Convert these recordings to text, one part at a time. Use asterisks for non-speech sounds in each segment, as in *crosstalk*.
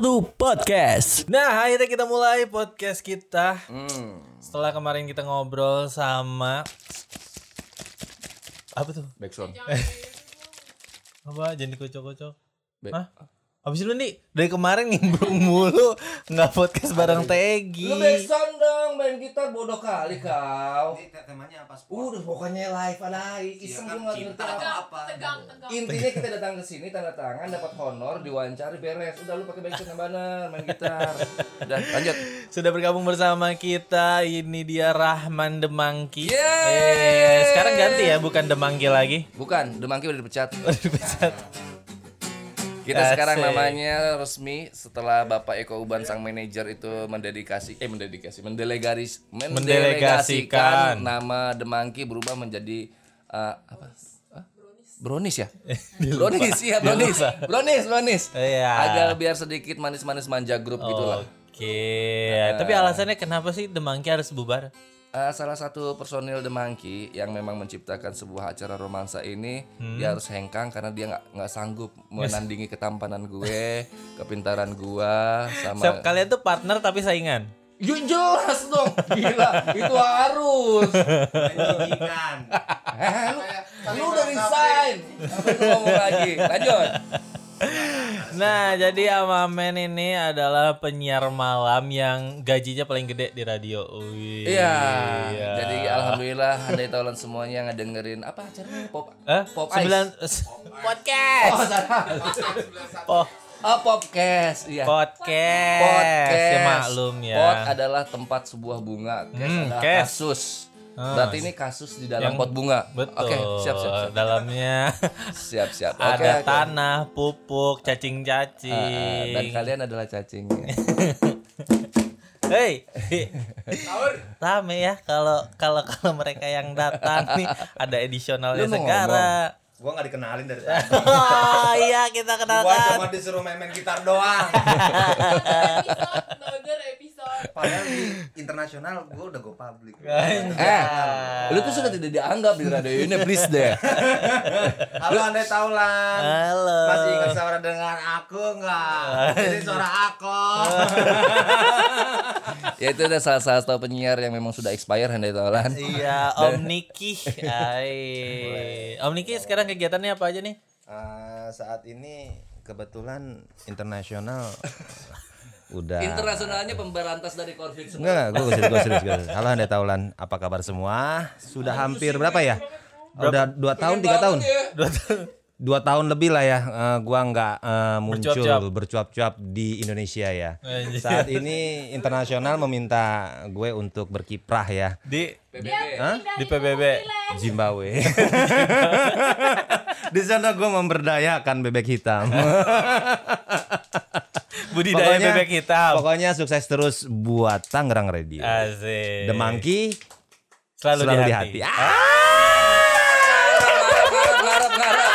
satu podcast. Nah, akhirnya kita mulai podcast kita. Hmm. Setelah kemarin kita ngobrol sama apa tuh? Backsound. Apa? Jangan dikocok-kocok. Back- Hah? Abis lu nih dari kemarin nimbrung *laughs* mulu nggak podcast bareng Tegi. Lu backsound dong, main gitar bodoh kali kau. Ini te- temanya apa? Sport. Udah pokoknya live ada iseng kan gua nggak ngerti apa. apa. tegang tegang Intinya kita datang ke sini tanda tangan dapat honor diwawancari beres. Udah lu pakai backsound yang benar main gitar. *laughs* Udah lanjut. Sudah bergabung bersama kita ini dia Rahman Demangki. Yeay. Eh, sekarang ganti ya, bukan Demangki lagi. Bukan, Demangki udah dipecat. Oh, dipecat. Kita Asik. sekarang namanya resmi setelah Bapak Eko Uban sang manajer itu mendedikasi eh mendedikasi mendelegasi Mendelegasikan. mendelegasikan nama Demangki berubah menjadi eh, apa? Hah? Brownies ya? *laughs* Brownies ya, brownies. Brownies, brownies. Iya. Agak biar sedikit manis-manis manja grup gitu lah. Oke, tapi alasannya kenapa sih Demangki harus bubar? Eh, salah satu personil The Monkey yang memang menciptakan sebuah acara romansa ini dia harus hengkang karena dia nggak nggak sanggup menandingi ketampanan gue, kepintaran gua sama Siap, kalian tuh partner tapi saingan. Ya jelas dong, gila itu harus. Menjijikan. Eh, lu, lu udah resign. Apa lu ngomong lagi? Lanjut. Nah, jadi Amamen ini adalah penyiar malam yang gajinya paling gede di radio. Wih. Iya. Jadi alhamdulillah andai taulan semuanya ngedengerin apa acaranya pop Eh, pop sembilan ice. podcast. Oh, salah. Po- Oh, popcast. Iya. podcast. Podcast. Ya maklum ya. Pot adalah tempat sebuah bunga. Kes Hmm, adalah kes. kasus. Ah. Berarti ini kasus di dalam Yang- pot bunga. Betul. Oke, siap siap siap. Dalamnya *laughs* Siap siap. Oke, ada oke. tanah, pupuk, cacing-cacing. dan kalian adalah cacingnya. *laughs* Hei, rame ya kalau kalau kalau mereka yang datang nih ada edisionalnya segara. Gua nggak dikenalin dari tadi. Oh iya kita Gua kenalkan. cuma disuruh main-main gitar doang. *laughs* Padahal di internasional gua udah go public. eh, lu tuh sudah tidak dianggap di radio ini, please deh. *laughs* Halo Anda Taulan. Halo. Masih ingat suara dengan aku nggak? Ini suara aku. *laughs* ya itu udah salah satu penyiar yang memang sudah expire handai taulan. Iya, Om Niki. Hai. Om Niki sekarang kegiatannya apa aja nih? Eh, saat ini kebetulan internasional *laughs* udah Internasionalnya pemberantas dari konflik semua. Enggak, enggak, gue serius, gue serius, gue serius. Halo Anda Taulan, apa kabar semua? Sudah hampir berapa ya? Udah dua tahun, tiga tahun? Dua tahun. Dua tahun lebih lah ya, eh, gua nggak eh, muncul Bercuap-cuap. di Indonesia ya. Anjir. Saat ini internasional meminta gue untuk berkiprah ya Di PBB. Hah? di PBB. Zimbabwe. *laughs* di sana gue memberdayakan bebek hitam. *laughs* *laughs* Budidaya bebek hitam. Pokoknya sukses terus buat Tangerang Radio. Asik. The Monkey selalu, selalu di di hati. hati. Ah, Ngarep, ngarep, ngarep, ngarep.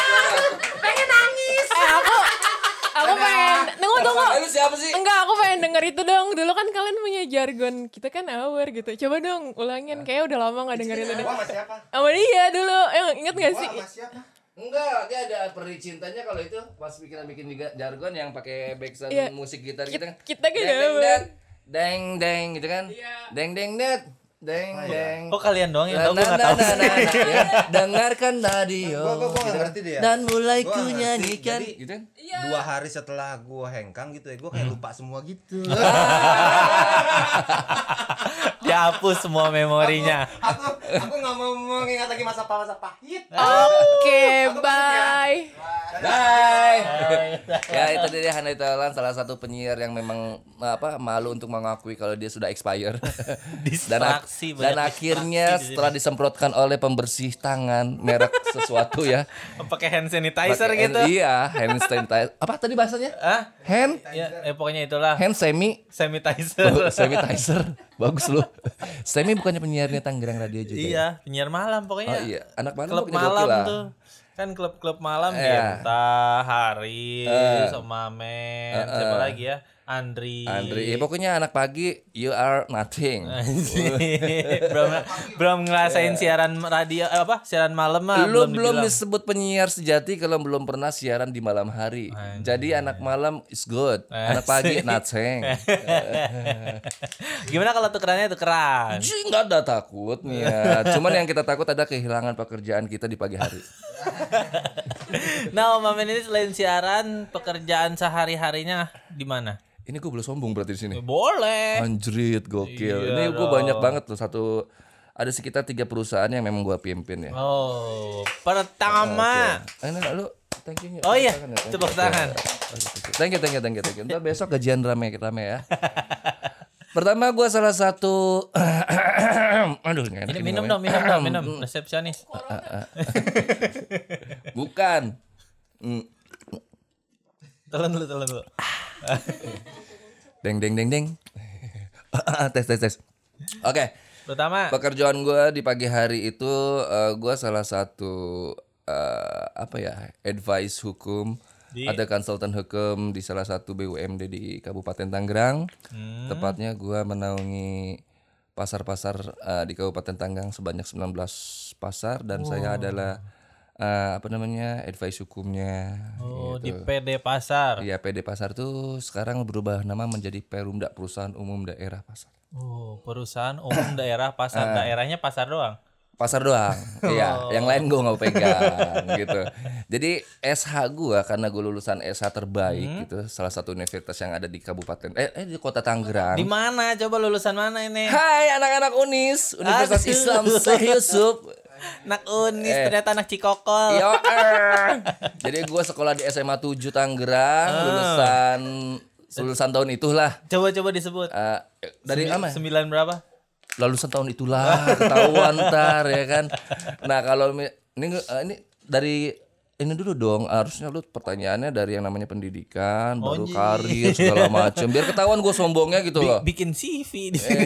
aku pengen tunggu Eh, lu siapa sih? enggak aku pengen denger itu dong dulu kan kalian punya jargon kita kan hour gitu coba dong ulangin kayak udah lama nggak dengerin itu sama siapa? sama dia dulu yang inget gak sih siapa? Enggak, dia ada peri cintanya kalau itu pas bikin bikin juga jargon yang pakai backsound Iya. musik gitar gitu kan. kita kan deng deng deng deng gitu kan. Iya. Deng deng det, deng deng. Oh kalian doang yang tahu gue nggak nah, tahu nah, nah, nah, *laughs* ya. Dengarkan radio. Gua- gua- gua gitu kan. ngerti dia. Dan mulai Gua ku nyanyikan Jadi- gitu kan. Dua hari setelah gue hengkang gitu ya, gue kayak lupa semua gitu. *laughs* Dihapus semua memorinya. aku aku nggak mau mengingat lagi masa masa pahit. oke bye Bye. Ya itu dia Handai Thailand salah satu penyiar yang memang apa malu untuk mengakui kalau dia sudah expire. *laughs* dan, ak- dan akhirnya di setelah disemprotkan oleh pembersih tangan merek sesuatu ya. *laughs* Pakai hand sanitizer pakai- gitu. Iya, hand sanitizer. Apa tadi bahasanya? Ah, Hand ya, eh, pokoknya itulah hand semi sanitizer. Oh, sanitizer. Bagus loh. Semi bukannya penyiarnya Tangerang Radio juga. ya? iya, penyiar malam pokoknya. Oh iya, anak malam klub malam tuh. Kan klub-klub malam Iya. Genta, Haris, Eh. sama Men, siapa lagi ya? Andri. Andri, ya pokoknya anak pagi you are nothing. *laughs* belum belum ngerasain siaran radio eh, apa? Siaran malam mah Lu belum belum dibilang. disebut penyiar sejati kalau belum pernah siaran di malam hari. Jadi anak malam is good, anak pagi nothing. *laughs* Gimana kalau tukerannya tukeran? Nggak ada takutnya. Cuman yang kita takut ada kehilangan pekerjaan kita di pagi hari. *laughs* Nah, Om Amin ini selain siaran, pekerjaan sehari-harinya di mana? Ini gue boleh sombong berarti di sini. Boleh. Anjrit, gokil. Iya Ini gue banyak banget tuh satu ada sekitar tiga perusahaan yang memang gue pimpin ya. Oh, pertama. Oke. Ini lu thank you. Oh iya, ya, tepuk tangan. Thank you, thank you, thank you, thank you. Ntar besok gajian rame rame ya. *laughs* Pertama gue salah satu *coughs* Aduh Ini minum ngomongnya. dong, minum dong, minum. Resepsionis. *laughs* Bukan Hmm, Telan dulu, telan dulu. Deng deng deng deng. *laughs* Tes tes tes. Oke. Pertama, Pekerjaan gue di pagi hari itu gue salah satu eh, Apa ya Advice hukum. Di- Ada konsultan hukum di salah satu BUMD di Kabupaten Tangerang. Hmm. Tepatnya gue menaungi pasar-pasar eh, di Kabupaten Tangerang sebanyak 19 pasar dan saya adalah eh, apa namanya advice hukumnya. oh, di PD Pasar. Iya PD Pasar tuh sekarang berubah nama menjadi Perumda Perusahaan Umum Daerah Pasar. Oh, perusahaan umum daerah pasar daerahnya pasar doang. Pasar doang, iya. Yang lain gue nggak pegang gitu. Jadi SH gue karena gue lulusan SH terbaik gitu, salah satu universitas yang ada di Kabupaten eh, eh di Kota Tangerang. Di mana? Coba lulusan mana ini? Hai anak-anak Unis, Universitas Aduh. Islam Syekh Yusuf. Anak Unis, Eh. ternyata anak Cikokol. Yo, er. Jadi gue sekolah di SMA 7 Tangerang, lulusan lulusan tahun itulah. Coba-coba disebut. Eh, dari apa? Sembilan berapa? Lulusan tahun itulah, ketahuan ntar ya kan. Nah kalau ini eh, ini dari ini dulu dong harusnya lu pertanyaannya dari yang namanya pendidikan baru karir segala macam biar ketahuan gue sombongnya gitu loh Bikin CV di sini.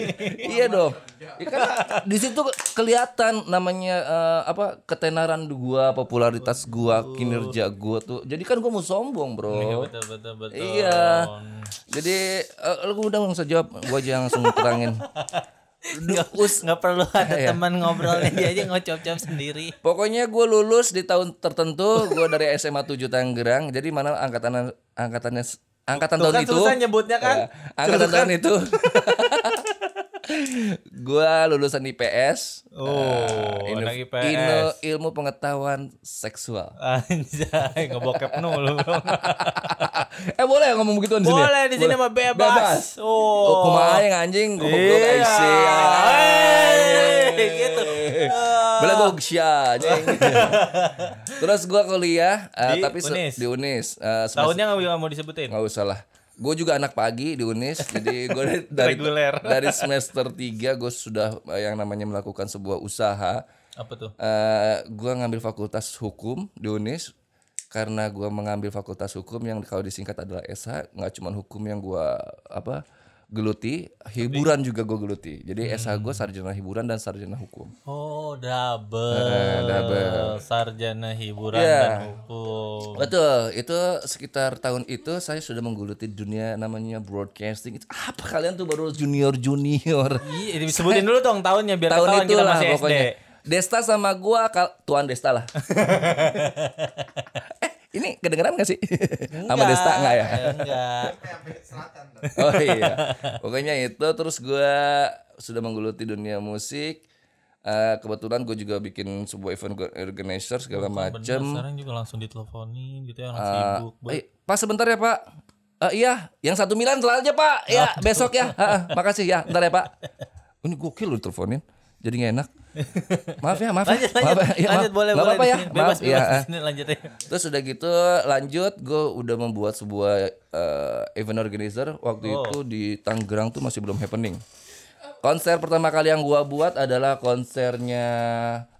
*laughs* iya dong. Ya, karena di situ kelihatan namanya eh, apa ketenaran gua, popularitas gua, kinerja gua tuh. Jadi kan gua mau sombong, Bro. betul betul betul. Iya. Jadi eh, lu udah langsung jawab, gua aja langsung terangin. *laughs* Nggak, nggak perlu *laughs* ada teman ngobrolnya *laughs* dia aja ngocop-cop sendiri. Pokoknya gue lulus di tahun tertentu, gua dari SMA 7 Tangerang. Jadi mana angkatan angkatannya angkatan Tuh tahun kan itu. susah nyebutnya kan. Ya, angkatan tahun itu. *laughs* gua lulusan IPS. Oh, Eh, anak IPS. ilmu- ilmu pengetahuan seksual. Anjay, ngebokep *laughs* mulu. *laughs* eh boleh ya ngomong begituan di sini? Boleh di sini mah bebas. Oh, Oh. kumaha yang anjing goblok Iya. IC. Gitu. Bela gogsya anjing. *laughs* Terus gua kuliah eh, Di tapi Unis? di Unis semester- Tahunnya nggak mau disebutin. nggak usah lah. Gue juga anak pagi di Unis, *laughs* jadi gue dari, dari Reguler. dari semester 3 gue sudah eh, yang namanya melakukan sebuah usaha. Apa tuh? eh gue ngambil fakultas hukum di Unis karena gue mengambil fakultas hukum yang kalau disingkat adalah SH nggak cuma hukum yang gue apa geluti hiburan juga gue geluti jadi SH gue sarjana hiburan dan sarjana hukum Oh, double. Eh, double. Sarjana hiburan Iya. dan hukum. betul itu sekitar tahun itu saya sudah menggeluti dunia namanya broadcasting itu apa kalian tuh baru junior junior Iya, disebutin dulu dong tahunnya biar tahun ketahuan itu kita lah masih pokoknya SD. Desta sama gua tuan Desta lah *laughs* ini kedengeran gak sih *laughs* sama Desta enggak ya Enggak. *laughs* Oh iya. Pokoknya itu terus gua sudah menggeluti dunia musik. Eh, kebetulan gue juga bikin sebuah event organizer segala macem. sekarang juga langsung diteleponin gitu ya orang Eh, sibuk. Bu. eh, Pak sebentar ya Pak. Eh, iya, yang satu Milan telat aja Pak. Ya besok ya. Ha, ha, makasih ya. Ntar ya Pak. Ini gokil lu teleponin. Jadi gak enak. Maaf ya, maaf Lanjut, ya. lanjut, Maaf, ya, lanjut maaf. boleh, boleh. apa-apa ya. sini. Maaf Bebas, ya. bebas. Sini lanjut ya. Terus udah gitu lanjut gue udah membuat sebuah eh, event organizer waktu Oh. itu di Tangerang tuh masih belum happening. Konser pertama kali yang gua buat adalah konsernya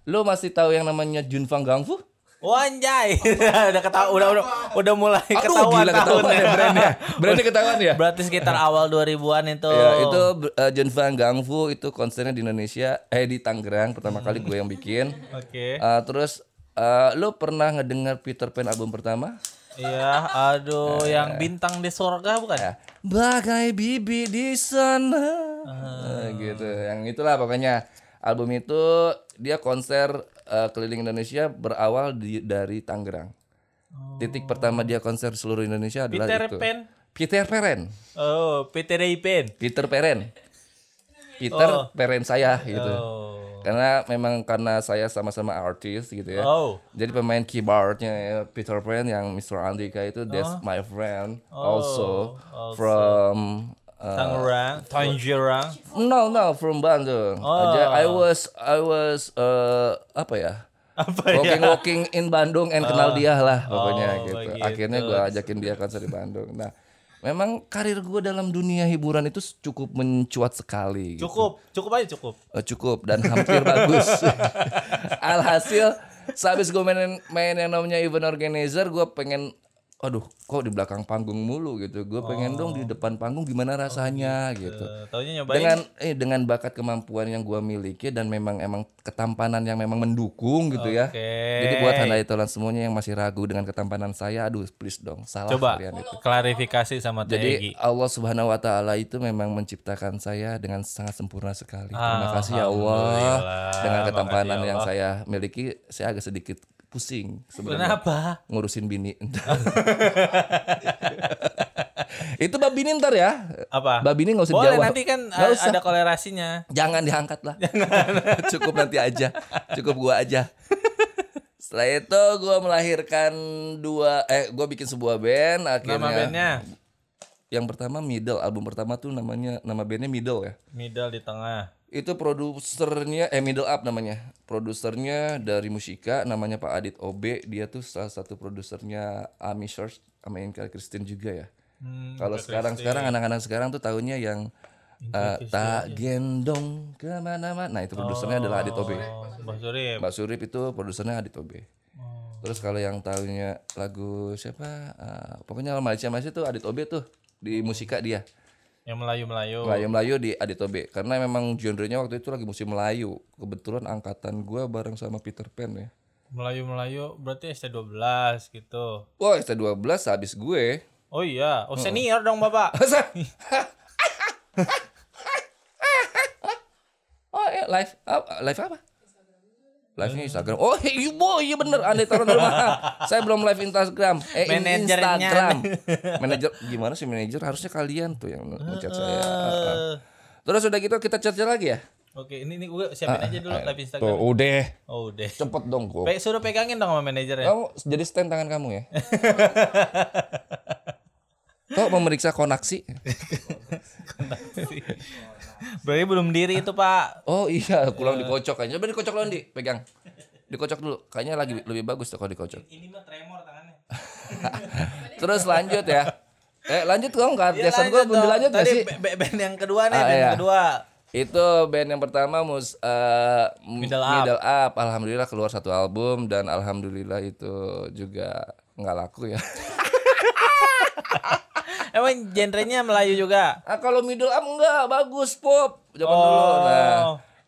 Lo masih tahu yang namanya Junfang Gangfu? Oh anjay. *laughs* udah ketahuan udah udah udah mulai Aduh ketahuan gila ketahuan ya brandnya Brandnya ketahuan ya? Berarti sekitar awal 2000-an itu. Ya itu uh, Junfang Gangfu itu konsernya di Indonesia Eh di Tangerang pertama kali gue yang bikin Oke. Uh, Terus uh, lo pernah ngedengar Peter Pan album pertama? Iya, aduh, yang bintang di surga bukan? Ya. Bagai bibi di sana. Ah. Gitu. Yang itulah pokoknya. Album itu dia konser eh, keliling Indonesia berawal di, dari Tangerang. Titik pertama dia konser seluruh Indonesia adalah Peter itu. Pan. Peter Peren. Oh, Peter Pan. Peter Peren. Peter Oh. Peren saya gitu. Oh. Karena memang karena saya sama-sama artis gitu ya. Oh. Jadi pemain keyboardnya ya, Peter Pan yang Mr. Andika itu that's my friend also, also. from uh, Tangerang, Tangerang. no no from Bandung. Oh. Aja I was I was uh, apa ya? Apa walking ya? walking in Bandung and kenal dia lah pokoknya Oh, gitu. begitu. Akhirnya gue ajakin dia konser di Bandung. Nah, memang karir gue dalam dunia hiburan itu cukup mencuat sekali. gitu. Cukup, cukup aja cukup. Eh, cukup dan hampir bagus. *laughs* Alhasil sehabis gue main main yang namanya event organizer, gue pengen, aduh, kok di belakang panggung mulu gitu. Gue pengen dong di depan panggung gimana rasanya gitu. Eh, Taunya nyobain. Dengan eh dengan bakat kemampuan yang gue miliki dan memang emang ketampanan yang memang mendukung gitu ya. Oke. Jadi buat handai tolan semuanya yang masih ragu dengan ketampanan saya, aduh please dong, salah Coba kalian itu. klarifikasi sama Jadi Egi. Allah Subhanahu wa taala itu memang menciptakan saya dengan sangat sempurna sekali. Terima kasih ya Allah dengan ketampanan ya yang Allah. saya miliki, saya agak sedikit pusing sebenarnya Kenapa? ngurusin bini. *laughs* itu bab bini ntar ya. Apa? Bab bini nggak usah Boleh dijawab. nanti kan Nggak a- usah. ada kolerasinya. Jangan diangkat lah. *laughs* Cukup nanti aja. Cukup gua aja. Setelah itu gua melahirkan dua eh gua bikin sebuah band akhirnya Nama bandnya yang pertama Middle album pertama tuh namanya nama bandnya Middle ya. Middle di tengah. itu produsernya eh Middle Up namanya. Produsernya dari Musika namanya Pak Adit OB dia tuh salah satu produsernya Ami Church sama Inka Christine juga ya. Hmm, kalau sekarang sekarang anak-anak sekarang tuh tahunya yang eh, tak gendong ke mana-mana. Nah itu produsernya adalah Adit OB Oh, Mbak Surip. Mbak Surip itu produsernya Adit OB terus kalau yang tahunya lagu siapa? Eh, pokoknya Malaysia Malaysia tuh Adit OB tuh di Musika dia Yang Melayu-Melayu. Melayu-Melayu di Aditobe karena memang genrenya waktu itu lagi musim Melayu. Kebetulan angkatan gua bareng sama Peter Pan ya. Melayu-Melayu berarti ST12 gitu. Wah, ST12 habis gue. Oh iya, oh senior dong Bapak. *laughs* *laughs* oh, ya live apa? live apa? Live-nya Instagram. Oh, iya boy, iya bener. Andai taruh di rumah. *laughs* Saya belum live Instagram. Eh, Manajernya. Instagram. *laughs* Manajer gimana sih manajer? Harusnya kalian tuh yang ngechat saya. Eh, Terus udah gitu kita chat lagi ya? Oke, ini ini gue siapin aja dulu live Tuh, Instagram. udah. Oh, udah. Cepet dong, kok. Pe, suruh pegangin dong sama manajernya. Kamu jadi stand tangan kamu ya. *laughs* Kok memeriksa konaksi? Berarti belum diri itu, Pak. Oh iya, kurang dikocok kayaknya. Coba dikocok dulu, Di. Pegang. Dikocok dulu. Kayaknya lagi lebih bagus tuh kalau dikocok. Ini mah tremor tangannya. *laughs* Terus lanjut ya. Eh lanjut dong, Kak. Ya, Jason gua belum dilanjut gak Tadi sih? band yang kedua nih, Ah, band iya. yang kedua. Itu band yang pertama mus eh, m- Middle Up. Up. Alhamdulillah keluar satu album dan alhamdulillah itu juga nggak laku ya. *laughs* Emang genrenya Melayu juga. Ah kalau middle up enggak bagus pop zaman dulu. Oh. Nah,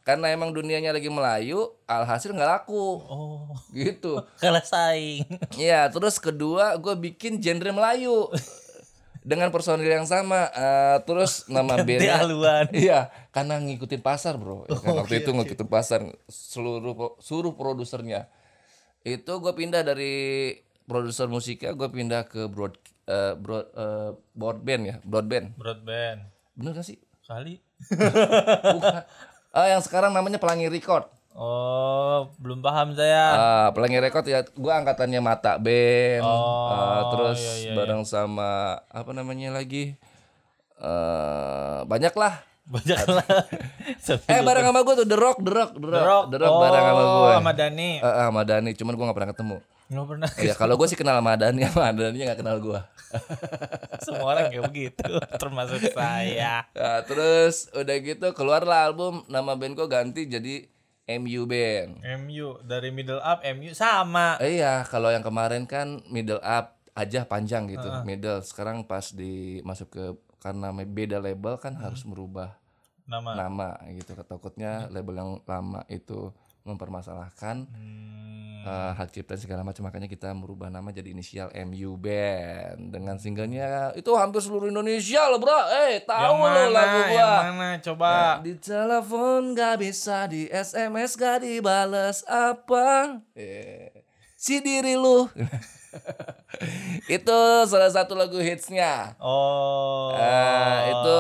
karena emang dunianya lagi Melayu, alhasil nggak laku. Oh, Gitu. *laughs* kalah saing. Iya, terus kedua gue bikin genre Melayu dengan personil yang sama. Eh, terus nama *laughs* bandnya haluan. *laughs* Iya, karena ngikutin pasar bro. Ya kan, waktu itu ngikutin pasar seluruh seluruh produsernya. Itu gue pindah dari produser musiknya, gue pindah ke broad eh, broad eh, broadband ya, broadband. Broadband. Bener gak sih? Kali. Bukan. Ah, yang sekarang namanya Pelangi Record. Oh, belum paham saya. Ah, Pelangi Record ya, gua angkatannya Mata Band. Oh, Ah, terus iya, iya, bareng sama apa namanya lagi? eh banyak lah. Banyak lah. Eh bareng sama gua tuh The Rock, The Rock, The Rock, Rock. The Rock bareng sama gua. Oh, sama Dani. Eh, eh, sama Dani, cuman gua gak pernah ketemu. Nggak pernah. Ya kalau gua sih kenal sama Dani, *laughs* sama Dani gak kenal gua. *laughs* Semua orang kayak begitu, *laughs* termasuk saya. Nah, terus udah gitu keluarlah album, nama band gua ganti jadi MU Band. MU dari middle up MU sama. Eh, iya, kalau yang kemarin kan middle up aja panjang gitu, middle. Sekarang pas di masuk ke karena beda label kan harus merubah Nama. nama gitu. Takutnya label yang lama itu mempermasalahkan Hmm. eh, hak cipta segala macam makanya kita merubah nama jadi inisial MU Band dengan singlenya itu hampir seluruh Indonesia loh bro eh tahu lo lagu gua Yang mana? Coba. di telepon gak bisa di SMS gak dibales apa eh, si diri lu *laughs* itu salah satu lagu hitsnya Oh. Eh, itu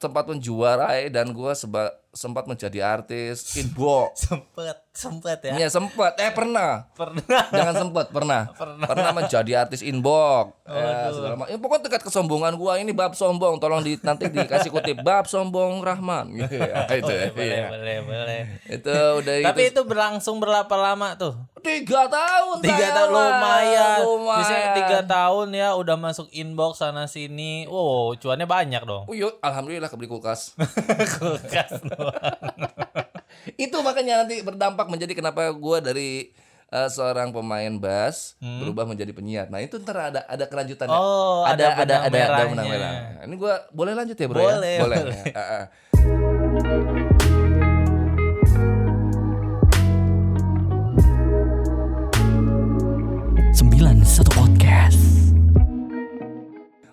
sempat menjuarai dan gua seba- sempat menjadi artis *laughs* inbox sempet, sempet ya. ya sempat eh pernah Pernah. *laughs* Jangan sempet pernah. pernah. menjadi artis inbox. Ya, segala. Ya, pokoknya tingkat kesombongan gua ini bab sombong. Tolong di nanti dikasih kutip *laughs* bab sombong Rahman. Gitu ya. itu ya. boleh, Iya. boleh, boleh. Itu udah Tapi itu itu berlangsung berapa lama tuh? tiga tahun. Tiga tahun lumayan. Lumayan. Biasanya tiga tahun ya udah masuk inbox sana sini. Wow, cuannya banyak dong. Oh, yuk, alhamdulillah kebeli kulkas. Kulkas. *laughs* itu makanya nanti berdampak menjadi kenapa gua dari eh, seorang pemain bass berubah menjadi penyiar. Nah itu ntar ada ada kelanjutannya. Hmm. Oh, ada benang ada benang merahnya. merah. Ini gua boleh lanjut ya bro Boleh, ya? Boleh. boleh. Ya, *laughs* ah, ah. Sembilan satu podcast.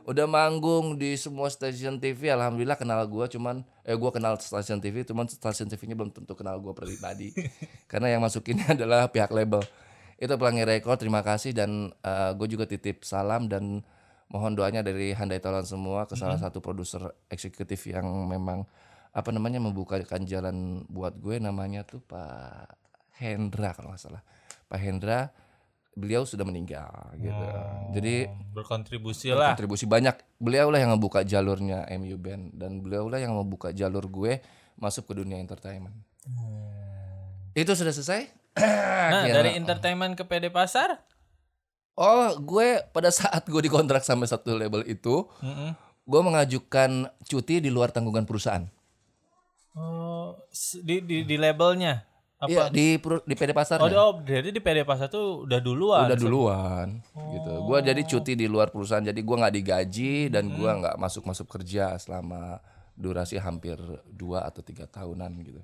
Udah manggung di semua stasiun TV, alhamdulillah kenal gua cuman eh gua kenal stasiun TV, cuman stasiun TV-nya belum tentu kenal gua pribadi. *laughs* Karena yang masukinnya *laughs* adalah pihak label. Itu Pelangi Record, terima kasih dan gue juga titip salam dan mohon doanya dari Handai Tolong semua ke salah satu produser eksekutif yang memang apa namanya membukakan jalan buat gue namanya tuh Pak Hendra kalau nggak salah. Pak Hendra beliau sudah meninggal gitu. Jadi Berkontribusi lah. kontribusi banyak. Beliau lah yang membuka jalurnya MU Band dan beliau lah yang membuka jalur gue masuk ke dunia entertainment. Itu sudah selesai? Nah, Ya. dari entertainment ke PD Pasar? Oh, gue pada saat gue dikontrak sama satu label itu, gue mengajukan cuti di luar tanggungan perusahaan. Oh, di di, di labelnya Iya, apa? di peru- di PD Pasar. Oh, di- oh, jadi di PD Pasar tuh udah duluan. udah duluan gitu. Gue jadi cuti di luar perusahaan, jadi gue nggak digaji dan gue nggak masuk masuk kerja selama durasi hampir dua atau tiga tahunan gitu.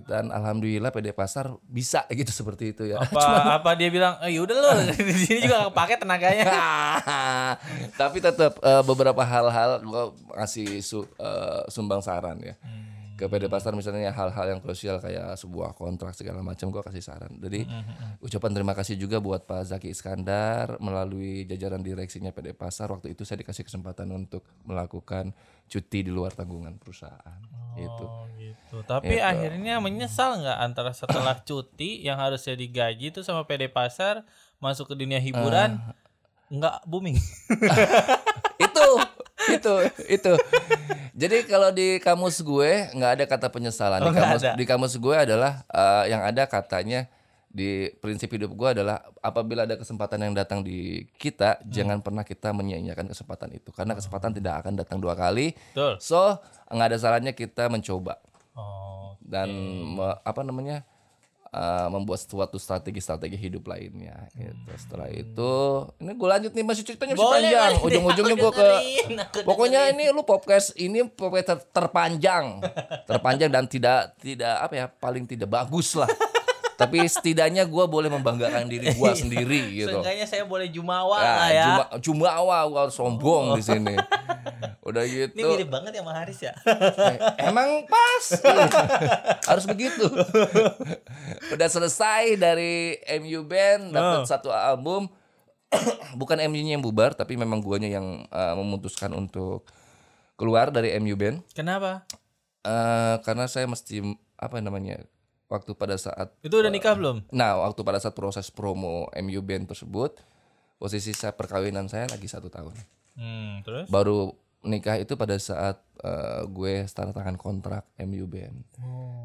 Dan alhamdulillah PD Pasar bisa *laughs* gitu seperti itu ya. Apa apa dia bilang, "Eh, yaudah lo *laughs* di sini juga kepake tenaganya." *laughs* Tapi tetap eh, beberapa hal-hal gue ngasih su- eh, sumbang saran ya. Ke PD Pasar misalnya hal-hal yang krusial kayak sebuah kontrak segala macam gue kasih saran. Jadi ucapan terima kasih juga buat Pak Zaki Iskandar melalui jajaran direksinya PD Pasar waktu itu saya dikasih kesempatan untuk melakukan cuti di luar tanggungan perusahaan. Itu. Oh, gitu. Tapi akhirnya menyesal nggak antara setelah cuti yang harusnya digaji itu sama PD Pasar masuk ke dunia hiburan nggak booming. *laughs* itu itu itu jadi kalau di kamus gue nggak ada kata penyesalan di Oh, nggak kamus ada. di kamus gue adalah eh, yang ada katanya di prinsip hidup gue adalah apabila ada kesempatan yang datang di kita Hmm. jangan pernah kita menyia-nyiakan kesempatan itu karena kesempatan tidak akan datang dua kali Betul. so nggak ada salahnya kita mencoba Oh, dan me- apa namanya uh, membuat suatu strategi-strategi hidup lainnya gitu. Setelah itu ini gue lanjut nih masih ceritanya masih Boleh, panjang. Ujung-ujungnya *laughs* gue ke dengerin, pokoknya ini lu podcast ini podcast ter- terpanjang. *laughs* terpanjang dan tidak tidak apa ya paling tidak bagus lah. *laughs* Tapi setidaknya gue boleh membanggakan diri gue sendiri gitu. Seenggaknya saya boleh jumawa Ya, lah ya. cuma awal gue harus sombong di sini. Udah gitu. Ini mirip banget ya sama Haris ya. Eh, Emang pas *laughs* Harus begitu Udah selesai dari MU Band dapat satu album *coughs* Bukan MU-nya yang bubar Tapi memang guanya yang uh, memutuskan untuk Keluar dari MU Band Kenapa? Eh, Karena saya mesti Apa namanya Waktu pada saat Itu udah nikah belum? Nah waktu pada saat proses promo MU Band tersebut Posisi saya perkawinan saya lagi satu tahun Hmm, terus? baru nikah itu pada saat eh, gue tanda tangan kontrak MU Band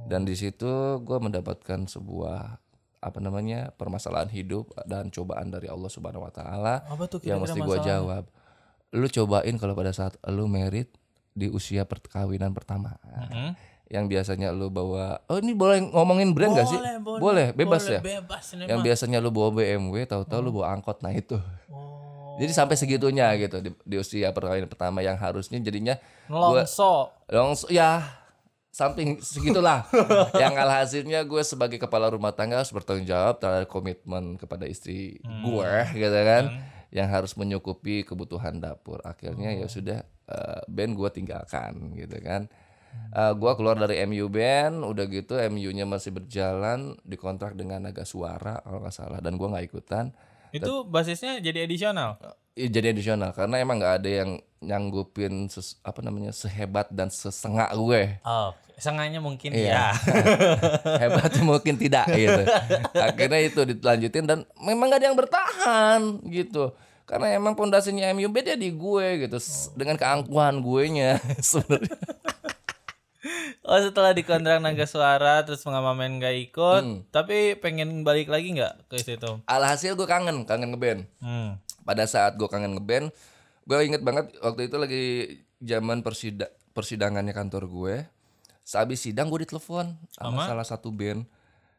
dan di situ gue mendapatkan sebuah apa namanya permasalahan hidup dan cobaan dari Allah Subhanahu Wa Taala yang mesti gue jawab. Lu cobain kalau pada saat lu merit di usia perkawinan pertama. Mm-hmm. yang biasanya lu bawa oh ini boleh ngomongin brand gak sih? Boleh, bebas boleh, ya? Bebas yang mah. biasanya lu bawa BMW tahu-tahu lu bawa angkot nah itu. Oh. Jadi sampai segitunya gitu di, di usia perkawinan pertama yang harusnya jadinya gua Nelongso. langsung ya samping segitulah. *laughs* Yang alhasilnya gue sebagai kepala rumah tangga harus bertanggung jawab terhadap komitmen kepada istri gue gitu kan yang harus menyukupi kebutuhan dapur. Akhirnya ya sudah eh, band gue tinggalkan gitu kan. Eh, gue keluar dari MU band udah gitu MU-nya masih berjalan dikontrak dengan Naga Suara kalau nggak salah dan gue nggak ikutan Itu basisnya jadi edisional. Iya, jadi additional karena emang nggak ada yang nyanggupin ses- apa namanya sehebat dan sesengak gue Oh, sengaja mungkin Iya. ya. *laughs* hebatnya mungkin tidak gitu *laughs* akhirnya itu dilanjutin dan memang gak ada yang bertahan gitu karena emang pondasinya MU beda di gue gitu S- dengan keangkuhan gue nya *laughs* sebenarnya Oh, setelah dikontrak Naga Suara terus pengamen gak ikut, tapi pengen balik lagi nggak ke situ? alhasil gue kangen kangen ngeband Hmm. pada saat gue kangen ngeband gue inget banget waktu itu lagi zaman persida persidangannya kantor gue sehabis sidang gue ditelepon sama salah satu band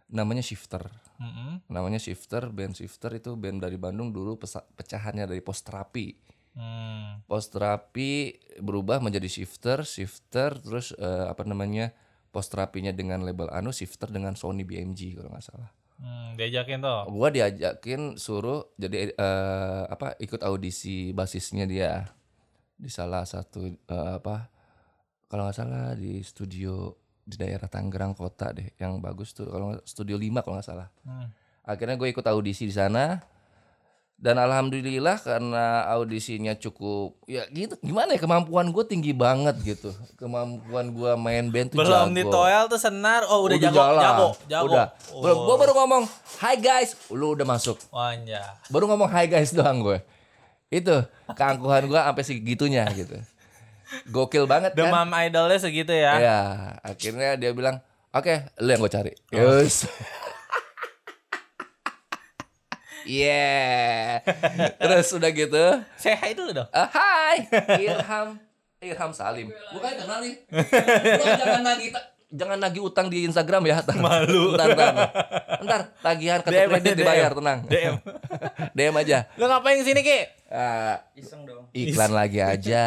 namanya Shifter Mm-mm. namanya Shifter band Shifter itu band dari Bandung dulu pecahannya dari Post Terapi Hmm. Post Terapi berubah menjadi Shifter Shifter terus eh, apa namanya Post Terapinya dengan label Anu Shifter dengan Sony BMG kalau nggak salah Hmm, diajakin tuh. gua diajakin suruh jadi eh, apa ikut audisi basisnya dia di salah satu eh, apa kalau nggak salah di studio di daerah Tangerang kota deh yang bagus tuh kalau studio 5 kalau nggak salah Hmm. akhirnya gue ikut audisi di sana dan alhamdulillah karena audisinya cukup ya gitu gimana ya kemampuan gue tinggi banget gitu kemampuan gue main band tuh Belum jago. di toel tuh senar. Oh, udah, jago, jalan. jago, jago. Udah. Oh. Belum, gua baru ngomong, "Hai guys." Lu udah masuk. Wanja. Baru ngomong "Hai guys" doang gue. Itu keangkuhan gua sampai segitunya gitu. Gokil banget kan? Demam idolnya segitu ya. Ya, akhirnya dia bilang, "Oke, lu yang gue cari." Oh. Yes. Yeah. *laughs* Terus udah gitu, Say hi dulu dong. "Ah, hai, Irham, Irham Salim. Bukan kenal nih. Jangan nagih ta- jangan nagih utang di Instagram ya. Malu. Ntar, ntar, ntar tagihan kartu DM kredit dibayar, DM. tenang. DM. *laughs* DM aja. Lu ngapain sini, Ki? Ah, iklan lagi aja.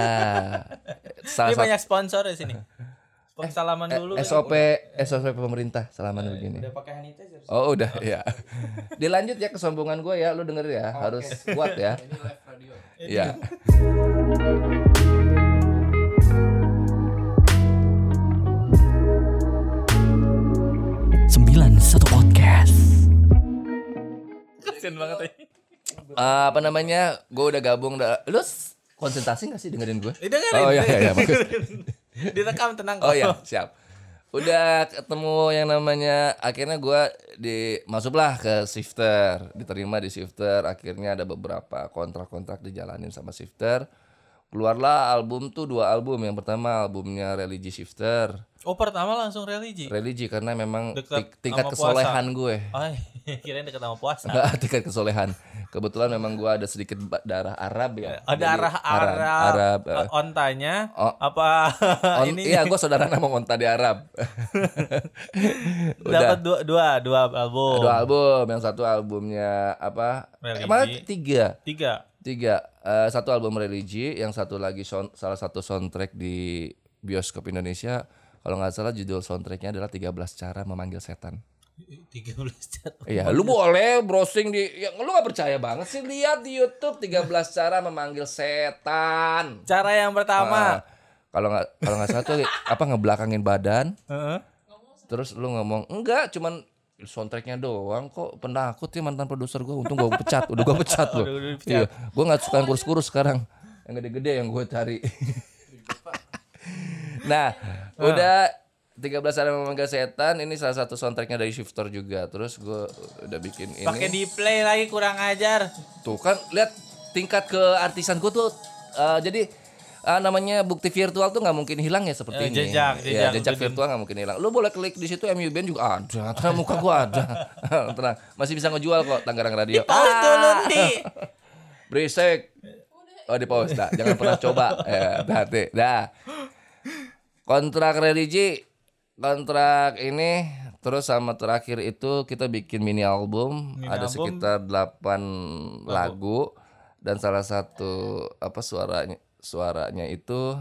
*laughs* Ini Salah satu banyak sponsor di sini. Salaman dulu. SOP SOP pemerintah selama begini. Oh udah *laughs* ya. Dilanjut ya kesombongan gue ya, lu denger ya, harus kuat ya. Iya. sembilan satu podcast. Kasian banget ya. Eh, apa namanya? Gue udah gabung. dah- Lu konsentrasi gak sih dengerin gue? Eh, dengerin. Oh iya iya, iya bagus. *laughs* Direkam tenang kok. Oh iya, siap. Udah ketemu yang namanya akhirnya gua di masuklah ke shifter, diterima di shifter. Akhirnya ada beberapa kontrak-kontrak dijalanin sama shifter. Keluarlah album tuh dua album. Yang pertama albumnya Religi Shifter. Oh, pertama langsung religi. Religi karena memang Dekat tingkat kesolehan gue. Oh, *laughs* kirain deket sama puasa. Enggak, *laughs* tingkat kesolehan. Kebetulan memang gua ada sedikit darah Arab ya. Ada Jadi, arah Arab, Arab, Arab, eh, ontanya Oh. apa *laughs* On- ini iya, gue saudara nama onta di Arab. dapat dua dua dua album. Dua album, yang satu albumnya apa? Religi. Malah tiga, Tiga. tiga. Eh, satu album religi, yang satu lagi sound- salah satu soundtrack di bioskop Indonesia. Kalau nggak salah judul soundtracknya adalah 13 cara memanggil setan. Tiga belas cat. Iya, lu boleh browsing di, ya, lu nggak percaya banget sih lihat di YouTube 13 cara memanggil setan. Cara yang Ah, pertama. kalau nggak kalau nggak salah tuh apa ngebelakangin badan, Heeh. Terus lu ngomong enggak cuman soundtracknya doang kok penakut ya mantan produser gue untung gue pecat udah gue pecat loh *laughs* iya gue nggak suka yang kurus-kurus sekarang yang gede-gede yang gue cari *laughs* nah udah 13 hari memanggil setan ini salah satu soundtracknya dari Shifter juga. Terus gue udah bikin ini. Pakai di play lagi kurang ajar. tuh kan lihat tingkat keartisan gue tuh eh, jadi eh, namanya bukti virtual tuh nggak mungkin hilang ya seperti Eh, ini. jejak, ya, jejak, jejak betul. virtual nggak mungkin hilang. Lu boleh klik di situ MU Band juga ada. *laughs* Tenang muka gua ada. *laughs* Tenang masih bisa ngejual kok Tangerang Radio. Pause dulu Ndi. berisik. Oh di pause. Dah jangan pernah coba. *laughs* Ya hati dah kontrak religi kontrak ini terus sama terakhir itu kita bikin mini album Mini ada album. sekitar 8 lagu dan salah satu apa suaranya suaranya itu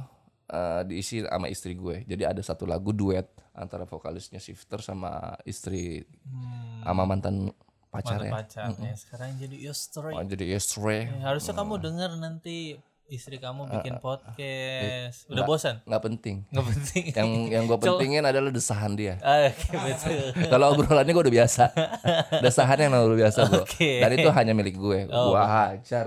eh, diisi sama istri gue. Jadi ada satu lagu duet antara vokalisnya Shifter sama istri sama mantan pacar ya. pacarnya sekarang jadi istri Oh, jadi istri. Eh, harusnya kamu dengar nanti istri kamu bikin podcast udah bosan Nggak penting. nggak penting *laughs* Yang yang gue *laughs* pentingin adalah desahan dia. Ah, oke *laughs* betul Kalau obrolannya gue udah biasa. Desahannya yang luar biasa bro. Oke. Dan itu hanya milik gue. Oh, Gua hajar.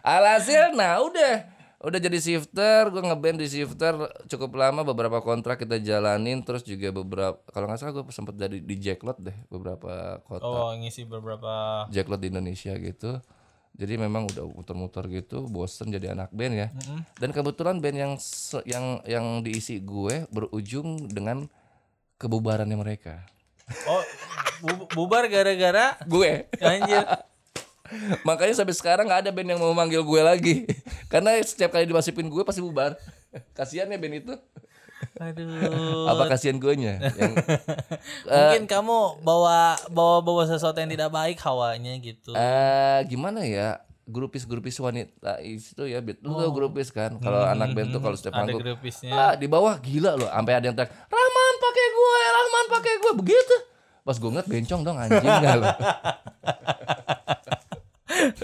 Alhasil nah udah. Udah jadi shifter, gue ngeband di shifter cukup lama beberapa kontrak kita jalanin terus juga beberapa kalau nggak salah gue sempat jadi di Jacklot deh beberapa kota oh ngisi beberapa Jacklot di Indonesia gitu. Jadi memang udah muter-muter gitu, bosen jadi anak band ya. Dan kebetulan band yang yang yang diisi gue berujung dengan kebubarannya mereka. oh bu- bubar gara-gara Gue. anjir *laughs* Makanya sampai sekarang nggak ada band yang mau manggil gue lagi. *laughs* Karena setiap kali dimasipin gue pasti bubar. *laughs* Kasihan ya band itu. Aduh Apa kasihan gue nya? Yang *laughs* mungkin kamu bawa bawa bawa sesuatu yang tidak baik hawanya gitu eh gimana ya? Grupis-grupis wanita itu ya, lu tau grupis kan? Kalau anak band tuh kalau setiap grupisnya Ah, di bawah gila loh, sampai ada yang teriak, "Rahman pakai gue, Rahman pakai gue." Begitu. Pas gue ngeliat bencong dong anjing nggak *laughs* lo.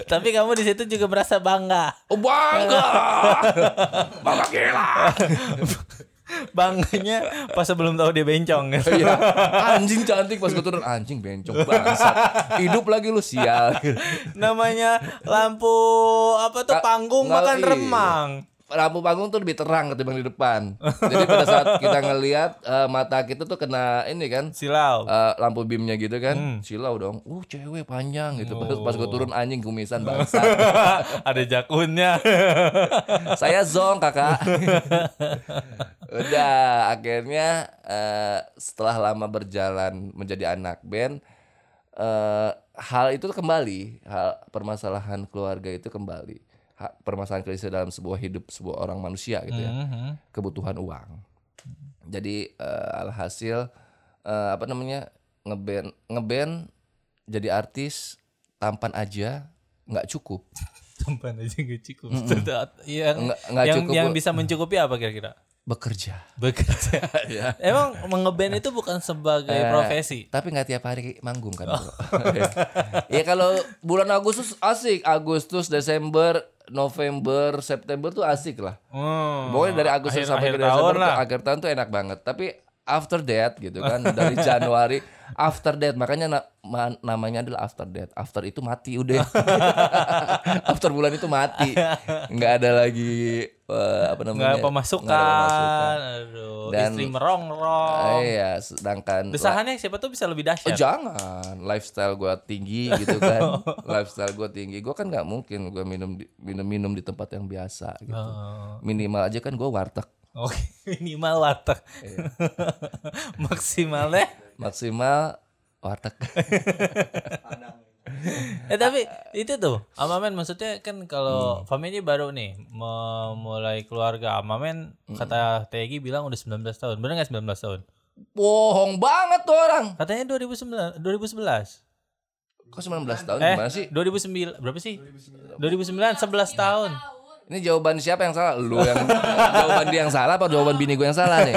tapi kamu di situ juga merasa bangga Oh bangga. *laughs* bangga gila. Bangganya pas sebelum tahu dia bencong gitu. Iya. Anjing cantik pas gue turun anjing bencong bangsat. Hidup lagi lu sial. namanya lampu apa tuh panggung makan iya. remang Lampu panggung tuh lebih terang ketimbang di depan. Jadi pada saat kita ngelihat eh, mata kita tuh kena ini kan silau. eh, lampu beamnya gitu kan Hmm. silau dong. Uh cewek panjang gitu. Pas, pas Oh. gue turun anjing kumisan bangsat *laughs* ada jakunnya. *laughs* Saya zong kakak. *laughs* Udah akhirnya eh, setelah lama berjalan menjadi anak band eh, hal itu kembali. Hal permasalahan keluarga itu kembali permasalahan krisis dalam sebuah hidup sebuah orang manusia gitu ya Mhm. kebutuhan uang jadi eh, alhasil eh, apa namanya ngeband ngeband jadi artis tampan aja nggak cukup *laughs* Tampan aja gak cukup. Tetap- Yang, Nggak- nggak yang, cukup, yang bisa mencukupi apa kira-kira? bekerja Bekerja. *laughs* Emang mengeband itu bukan sebagai Eh, profesi. Tapi nggak tiap hari manggung kan. bro. *laughs* ya kalau bulan Agustus asik, Agustus, Desember, November, September tuh asik lah. Hmm. Pokoknya dari Agustus Akhir- sampai akhir ke Desember tahun tuh, lah. akhir tahun tuh enak banget. Tapi after that gitu kan dari *laughs* Januari after that makanya na- ma- namanya adalah after that. After itu mati udah. *laughs* after bulan itu mati. nggak ada lagi eh, apa namanya? Nggak pemasukan. ada pemasukan. Aduh, Dan- istri merongrong. Eh, Iya, sedangkan Desahannya siapa tuh bisa lebih Oh, dahsyat. jangan, lifestyle gua tinggi gitu kan, *laughs* lifestyle gua tinggi, gua kan nggak mungkin gua minum di- minum minum di tempat yang biasa gitu. Oh. Minimal aja kan gua warteg, Oke, *laughs* minimal warteg. Iya. *laughs* Maksimalnya. maksimal warteg. *laughs* Eh tapi itu tuh Amamen maksudnya kan kalau family baru nih memulai keluarga Amamen kata Tegi bilang udah 19 tahun. Bener nggak 19 tahun? Bohong banget tuh orang. Katanya 2009 2011. Kok 19 tahun Eh, gimana sih? 2009 berapa sih? 2009 11 tahun. Ini jawaban siapa yang salah? Lu yang *laughs* jawaban dia yang salah apa jawaban bini gue yang salah nih?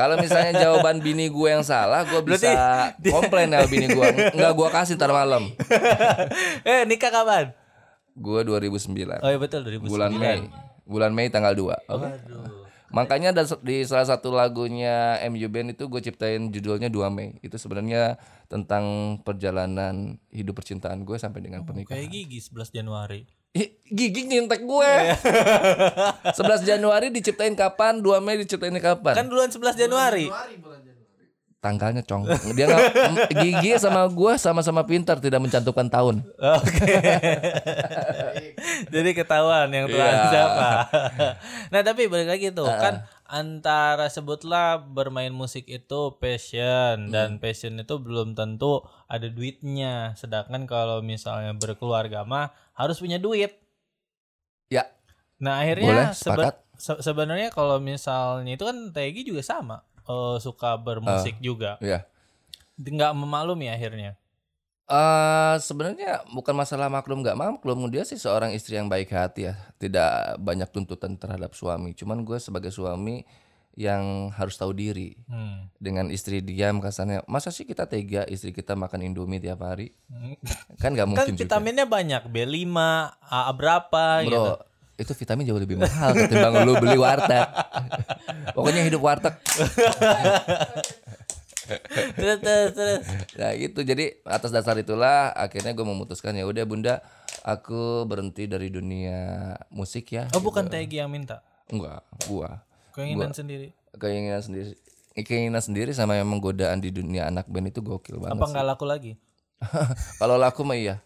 Kalau misalnya jawaban bini gue yang salah, gue bisa *laughs* komplain ya bini gue. Enggak gue kasih tar malam. *laughs* eh nikah kapan? Gue 2009. Oh iya betul 2009. bulan Mei. Bulan Mei tanggal 2. Oke. Makanya ada di salah satu lagunya MU Band itu gue ciptain judulnya 2 Mei. Itu sebenarnya tentang perjalanan hidup percintaan gue sampai dengan pernikahan. Kayak gigi 11 Januari. Ih, Gigi nyintek gue. *laughs* 11 Januari diciptain kapan? 2 Mei diciptain kapan? Kan duluan 11 Januari. Tanggalnya cong. Dia nggak Gigi sama gue sama-sama pintar tidak mencantumkan tahun. Oke. Jadi ketahuan yang tuan Iya. siapa. nah, tapi balik lagi tuh kan antara sebutlah bermain musik itu passion dan passion itu belum tentu ada duitnya. Sedangkan kalau misalnya berkeluarga mah harus punya duit. Ya, Nah, Boleh, akhirnya sebe- sepakat. se- sebenarnya kalau misalnya itu kan Tegi juga sama. eh, suka bermusik juga. ya. Nggak memaklumi akhirnya. Eh sebenarnya bukan masalah maklum nggak maklum. Dia sih seorang istri yang baik hati ya. Tidak banyak tuntutan terhadap suami. Cuman gue sebagai suami yang harus tahu diri. Hmm. dengan istri diam kasarnya. Masa sih kita tega istri kita makan indomie tiap hari? Kan nggak Kan mungkin juga. vitaminnya banyak, B5, AA berapa gitu. bro itu vitamin jauh lebih mahal ketimbang lu beli warteg. *laughs* Pokoknya hidup warteg *laughs* Terus terus terus. Nah gitu jadi atas dasar itulah akhirnya gue memutuskan ya udah bunda aku berhenti dari dunia musik ya. Oh, bukan Tegi yang minta. Enggak, gua Keinginan sendiri. keinginan sendiri keinginan sendiri sama yang menggodaan di dunia anak band itu gokil banget. Apa nggak laku lagi? *laughs* Kalau laku mah iya.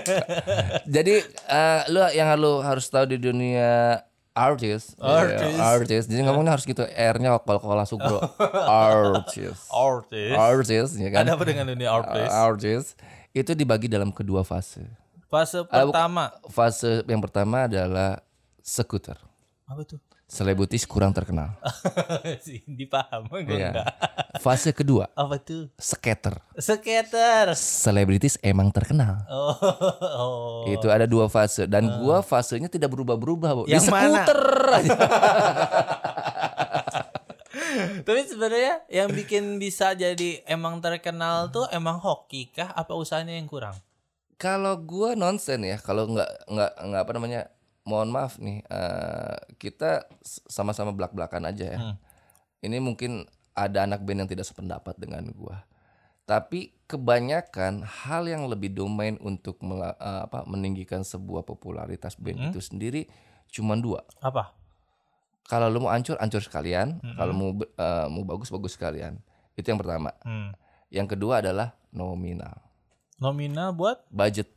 *laughs* Jadi eh, lu yang lu harus tahu di dunia artist, Artist. Iya, artist. Jadi ngomongnya harus gitu R-nya kalau kalau langsung bro. artist. Artis. Artist ya kan? Ada apa dengan dunia artis? Artist itu dibagi dalam kedua fase. Fase pertama. Fase yang pertama adalah skuter. Apa tuh? Selebritis kurang terkenal. *laughs* dipaham gue Iya. enggak. Fase kedua, Apa tuh? skater. Skater. Selebritis emang terkenal. Oh. oh. Itu ada dua fase dan gua fasenya tidak berubah-berubah. Di Yang mana? skuter. *laughs* Tapi sebenarnya yang bikin bisa jadi emang terkenal tuh emang hoki kah? Apa usahanya yang kurang? Kalau gua nonsen ya, kalau nggak nggak nggak apa namanya, mohon maaf nih, eh, kita sama-sama belak-belakan aja ya. Ini mungkin ada anak band yang tidak sependapat dengan gua. Tapi kebanyakan hal yang lebih domain untuk mela- eh, apa meninggikan sebuah popularitas band itu sendiri cuma dua. Apa? Kalau lu mau hancur, hancur sekalian. Kalau mau eh, mau bagus, bagus sekalian. Itu yang pertama. Hmm. Yang kedua adalah nominal, Nominal buat budget.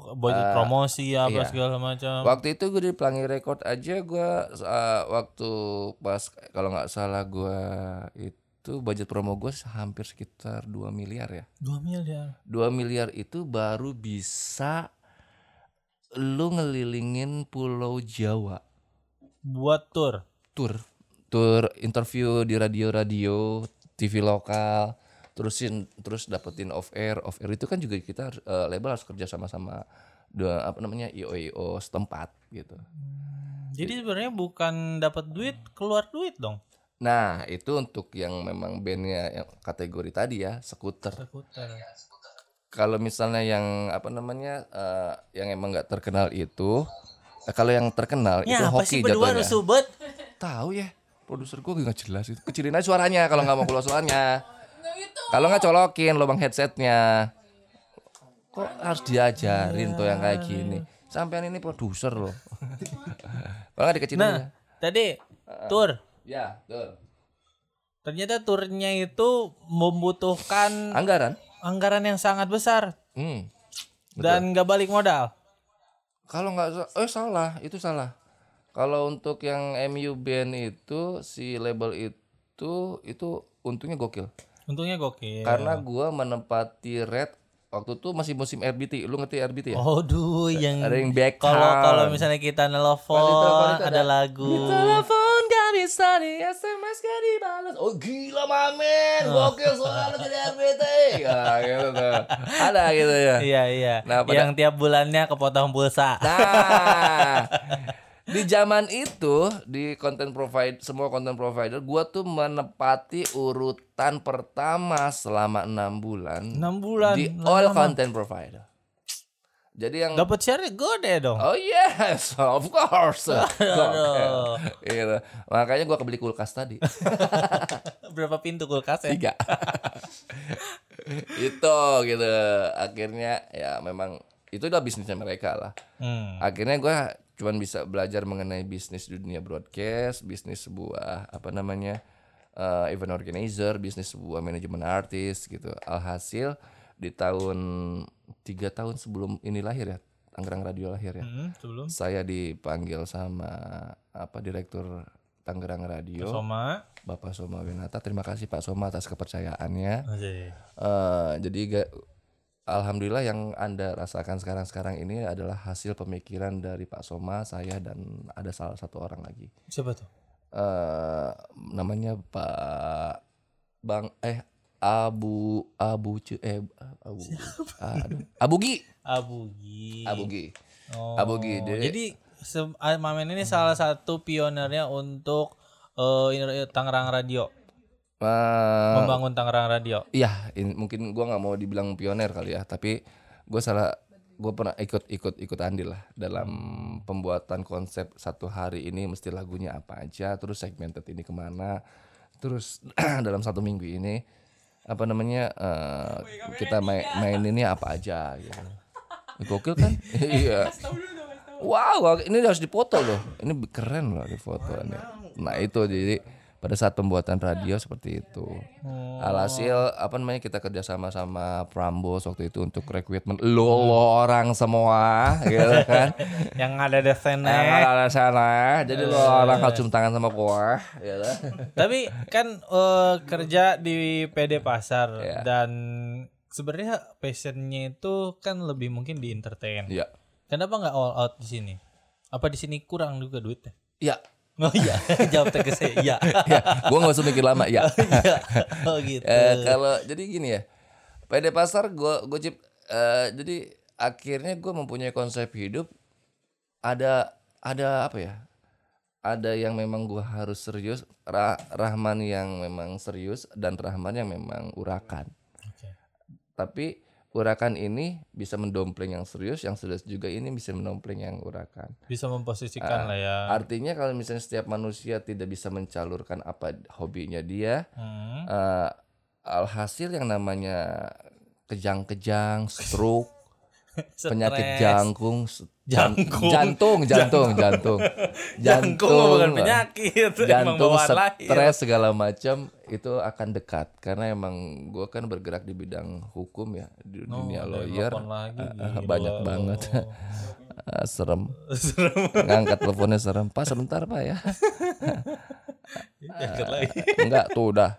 Oh, buat promosi apa iya. segala macam. Waktu itu gue di Pelangi Record aja gue waktu pas kalau nggak salah gue itu budget promo gue hampir sekitar 2 miliar ya. 2 miliar. 2 miliar itu baru bisa lu ngelilingin Pulau Jawa. Buat tour. Tour, tour interview di radio-radio, TV lokal, terusin terus dapetin off air, off air itu kan juga kita eh, label harus kerja sama sama dua apa namanya IO IO setempat gitu. Jadi sebenarnya bukan dapat duit, keluar duit dong. Nah, itu untuk yang memang bandnya yang kategori tadi ya, skuter. Skuter. Kalau misalnya yang apa namanya eh, yang emang nggak terkenal itu, eh, kalau yang terkenal itu Ya apa hoki jatuhnya. Tahu ya, produser gue nggak jelas itu. Kecilin aja suaranya kalau nggak mau keluar suaranya. Kalau nggak colokin lubang headsetnya. Kok harus diajarin tuh yang kayak gini. Sampean ini produser loh. *laughs* kalau nggak dikecilin. Nah, tadi tour. Ya, tuh. Ternyata turnya itu membutuhkan Anggaran. anggaran yang sangat besar Hmm. dan nggak balik modal. Kalau nggak eh salah, itu salah. Kalau untuk yang MU band itu si label itu itu untungnya gokil. Untungnya gokil. Karena gua menempati red waktu itu masih musim RBT. Lu ngerti RBT ya? Oh, duh, yang Ada yang back kalau kalau misalnya kita nelfon ada, ada- lagu. Telepon gak bisa di SMS gak dibalas. Oh gila mamen, gokil soalnya jadi RBT. *laughs* Ya gitu tuh. Ada gitu ya. Iya iya. Nah, pada- yang tiap bulannya kepotong pulsa. Nah, *laughs* di zaman itu di konten provider semua konten provider gua tuh menepati urutan pertama selama enam bulan 6 bulan. di all content provider. Jadi yang Dapat share gede dong. Oh yes, of course. *laughs* Aduh. Gitu. Makanya gua kebeli kulkas tadi. *laughs* Berapa pintu kulkas ya? Tiga. *laughs* itu gitu. Akhirnya ya memang itu udah bisnisnya mereka lah. Hmm. akhirnya gue cuman bisa belajar mengenai bisnis dunia broadcast bisnis sebuah apa namanya eh, event organizer bisnis sebuah manajemen artis gitu. Alhasil di tahun tiga tahun sebelum ini lahir ya Tangerang Radio lahir ya. Hmm, sebelum. Saya dipanggil sama apa direktur Tangerang Radio. Soma. Bapak Soma Winata. Terima kasih Pak Soma atas kepercayaannya. Eh, jadi ga- alhamdulillah yang anda rasakan sekarang-sekarang ini adalah hasil pemikiran dari Pak Soma, saya dan ada salah satu orang lagi. Siapa tuh? eh namanya Pak Bang eh Abu Abu Cu- eh Abu aduh, Abugi Abugi. Abugi Oh, Abugi. Jadi- Jadi ah, Mamen ini salah satu pionernya untuk eh, ini- Tangerang Radio, Eh, membangun Tangerang Radio. Iya, in- mungkin gua nggak mau dibilang pioner kali ya, tapi gue salah, gue pernah ikut ikut ikut andil lah dalam pembuatan konsep satu hari ini mesti lagunya apa aja, terus segmented ini ke mana, terus *clears throat* dalam satu minggu ini apa namanya eh, kita main main ini apa aja gitu. Gokil kan? *laughs* iya. Wow, ini harus dipoto loh. Ini keren loh di foto ini. Nah itu jadi pada saat pembuatan radio seperti itu. Alhasil apa namanya kita kerja sama sama Prambos waktu itu untuk rekrutmen lo, lo orang semua, gitu *laughs* kan? Yang ada di sana. Yang ada sana, jadi lo orang harus cium tangan sama gua, gitu. Tapi kan eh, kerja di PD Pasar Iya. dan sebenarnya passionnya itu kan lebih mungkin di entertain. Iya, Kenapa nggak all out di sini? Apa di sini kurang juga duitnya? iya, *laughs* Oh iya, *laughs* jawab tegas *laughs* ya. Iya. iya. Gua nggak usah mikir lama, ya. Iya. Oh gitu. Eh, kalau jadi gini ya, PD pasar gue gue cip eh, jadi akhirnya gue mempunyai konsep hidup ada ada apa ya? Ada yang memang gue harus serius, Ra- Rahman yang memang serius dan Rahman yang memang urakan. Oke. Tapi urakan ini bisa mendompleng yang serius, yang serius juga ini bisa mendompleng yang urakan. Bisa memposisikan lah ya. Artinya kalau misalnya setiap manusia tidak bisa mencalurkan apa hobinya dia, Hmm. eh, alhasil yang namanya kejang-kejang, stroke, *laughs* penyakit jangkung, Jangkung. jantung, *laughs* jantung, jantung, Jangkung bukan penyakit, *laughs* jantung, stres segala macam itu akan dekat. Karena emang gue kan bergerak di bidang hukum ya di dunia Oh, udah lawyer. lagi, gila. banyak banget. Eh, serem. Ngangkat teleponnya serem. Pak sebentar pak ya. Lagi. enggak tuh udah.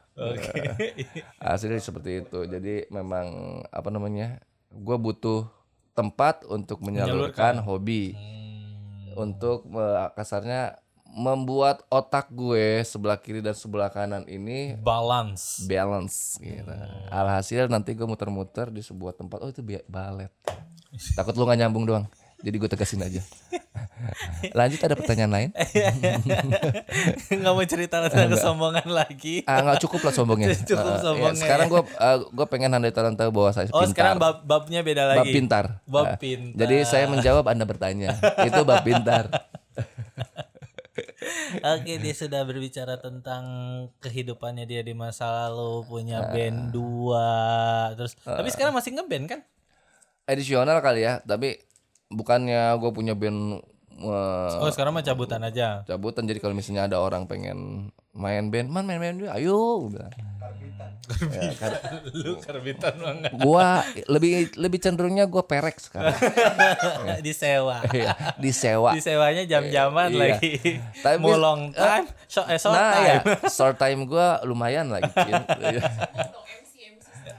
Hasilnya seperti itu. Jadi memang apa namanya gue butuh tempat untuk menyalurkan hobi Hmm. untuk eh, kasarnya membuat otak gue sebelah kiri dan sebelah kanan ini Balance. balance gitu. Alhasil nanti gue muter-muter di sebuah tempat oh itu balet. *laughs* Takut lu gak nyambung doang. Jadi gue tegasin aja. Lanjut ada pertanyaan lain? *laughs* Nggak mau cerita tentang kesombongan lagi. Ah nggak cukup lah sombongnya. *laughs* Cukup Eh, eh, sombongnya, sekarang gue gue pengen andai tahu bahwa saya Oh pintar. sekarang bab babnya beda Bab lagi. pintar. Bab Eh, pintar. Jadi saya menjawab Anda bertanya. *laughs* Itu bab pintar. Oke dia sudah berbicara tentang kehidupannya dia di masa lalu punya Ah. band dua terus tapi sekarang masih ngeband kan? Edisional kali ya, tapi bukannya gue punya band eh, Oh sekarang mah cabutan aja. cabutan jadi kalau misalnya ada orang pengen main band man main main dulu ayo bilang. Ya, kan. Lu karbitan banget. gua lebih lebih cenderungnya gua perek sekarang *laughs* Disewa. Iya, disewa Disewanya jam-jaman Iya. lagi. Tapi- *laughs* Mau long time, short, eh, short nah time. ya short time gua lumayan lagi. *laughs*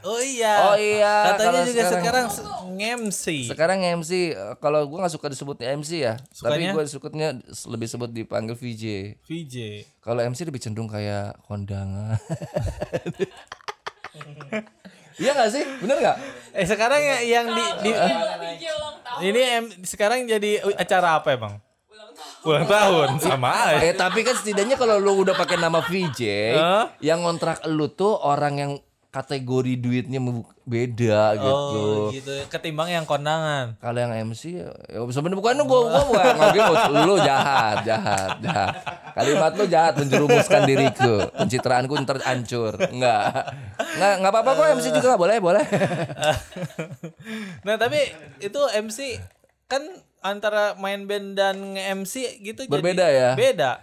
Oh iya. Oh iya, Katanya juga sekarang, sekarang- nge-MC. sekarang MC eh, kalau gua nggak suka disebut MC ya tapi gua disebutnya lebih sebut dipanggil VJ VJ. kalau MC lebih cenderung kayak kondangan *laughs* Iya gak sih? Bener gak? Eh sekarang ya yang di, di- tahun. ini em, sekarang jadi acara apa emang? Ulang tahun sama aja. Eh tapi kan setidaknya kalau lu udah pakai nama VJ, Hah? yang ngontrak lu tuh orang yang kategori duitnya beda gitu. Oh gitu. Ketimbang yang kondangan. Kalau yang MC ya sebenarnya bukan gua gua gua ngomongin lu jahat, jahat, jahat. Kalimat lu jahat menjerumuskan diriku. Pencitraanku ntar hancur. Enggak. Enggak enggak apa-apa kok MC juga boleh, boleh. Nah tapi itu MC kan antara main band dan nge-MC gitu jadi Berbeda ya? Beda.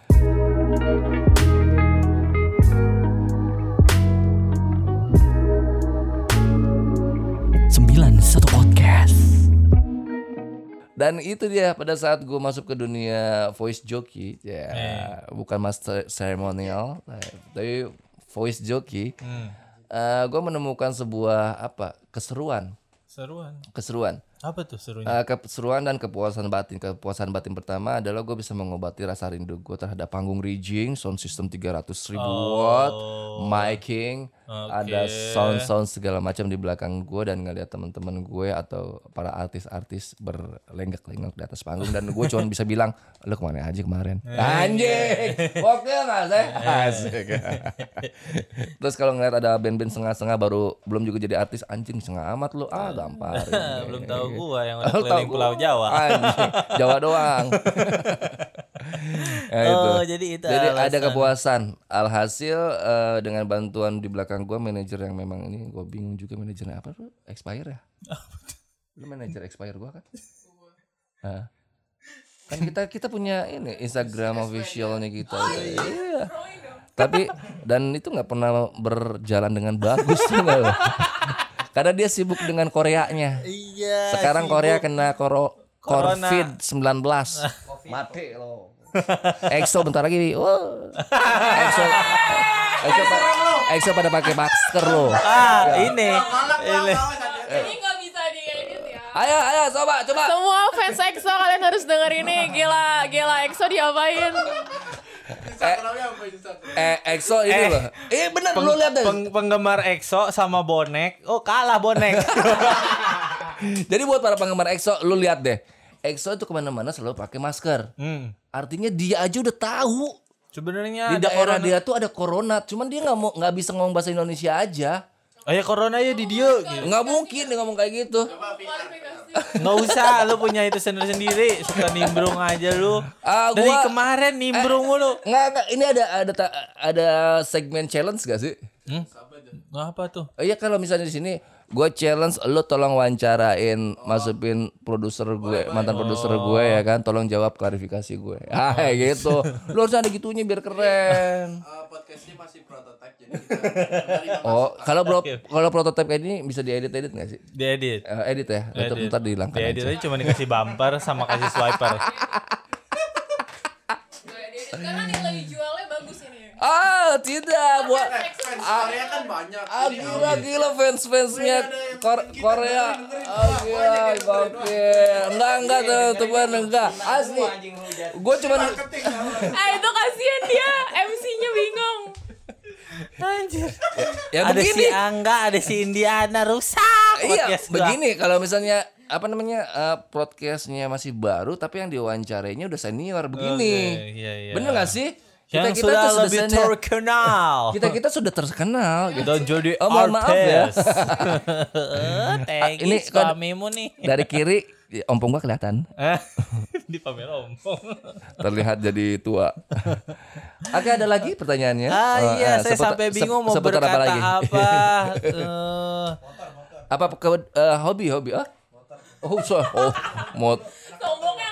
Dan itu dia pada saat gue masuk ke dunia voice jockey, ya bukan master ceremonial, eh, tapi voice jockey. Hmm. gue menemukan sebuah apa keseruan, Seruan. keseruan, Apa tuh serunya? Eh, keseruan dan kepuasan batin. Kepuasan batin pertama adalah gue bisa mengobati rasa rindu gue terhadap panggung rigging, sound system 300 ribu watt, miking, ada sound sound segala macam di belakang gue dan ngeliat teman-teman gue atau para artis-artis berlenggak-lenggok di atas panggung dan gue cuma bisa bilang lu ke mana aja kemarin anjing oke nggak sih asik terus kalau ngeliat ada band-band setengah-setengah baru belum juga jadi artis anjing setengah amat lu ah gampang *laughs* Belum tahu gua yang *laughs* udah keliling. Pulau Jawa. Anjing, Jawa doang. ya, *laughs* itu. Oh, jadi itu Jadi ada kepuasan. Alhasil eh, dengan bantuan di belakang gua manajer yang memang ini gua bingung juga manajernya apa tuh? Expire ya? *laughs* Lu manajer expire gua kan? Kan kita kita punya ini Instagram officialnya kita. Iya. Tapi dan itu nggak pernah berjalan dengan bagus tuh? *laughs* Karena dia sibuk dengan Koreanya. Iya. Sekarang Korea kena koro Corona. COVID 19. Mati lo. *laughs* EXO bentar lagi. Wah. EXO EXO, pa- EXO pada pakai masker lo. Ah, ini. Ini. Ini nggak bisa diedit ya. Ayo ayo coba coba. Semua fans EXO kalian harus denger ini. Gila, gila EXO diapain? Eh EXO ini Eh. loh. Eh bener lu lihat deh. Peng- penggemar EXO sama bonek. Oh, kalah bonek. *laughs* Jadi buat para penggemar EXO lu lihat deh. EXO itu ke mana-mana selalu pakai masker. hmm. Artinya dia aja udah tahu Sebenarnya di daerah corona. dia tuh ada corona. Cuman dia nggak mau nggak bisa ngomong bahasa Indonesia aja. Oh ya corona ya di dia gitu. Nggak mungkin dia ngomong kayak gitu. Nggak usah lu punya itu sendiri-sendiri Suka nimbrung aja lu Ah, Dari gua- kemarin nimbrung mulu Nggak, nggak, ini ada ada ada segmen challenge gak sih? hmm? Apa tuh? Oh iya kalau misalnya di sini gue challenge lo tolong wawancarain masukin produser gue mantan produser gue ya kan tolong jawab klarifikasi gue. *laughs* Ah kayak gitu. Lo harus ada gitunya biar keren. Eh, podcastnya masih prototype jadi kita *laughs* oh kalau bro kalau prototipe kayak ini bisa diedit edit nggak sih? Diedit. Eh, edit ya? Ntar, Edit. ntar dihilangkan Diedit aja aja cuma dikasih bumper sama kasih swiper. *laughs* Karena nilai jualnya bagus ini. Ah tidak buat fans Korea kan banyak Ah gila gila fans fansnya Kor- Korea. ah gila gokil. Enggak enggak teman enggak. Asli gue cuman Ah itu kasihan dia, MC-nya bingung. Anjir. Ya Ada si begini. Angga Ada si Indiana Rusak iya begini kalau misalnya apa namanya eh, podcastnya masih baru tapi yang diwawancarainya udah senior begini. Oke, iya, iya. bener gak sih Yang tuh sudah sudah lebih terkenal kita kita sudah terkenal gitu. Dan jadi Oh, mohon maaf ya. artis *laughs* *laughs* Thanks ini kan- suamimu nih *laughs* dari kiri ompong gua kelihatan Eh, Di pamer ompong terlihat jadi tua. Oke ada lagi pertanyaannya? Ah Oh, iya eh, saya sampai bingung mau berkata apa lagi? apa, Eh, apa ke, eh, hobi hobi ah? Oh, so, oh, mot Sombongnya.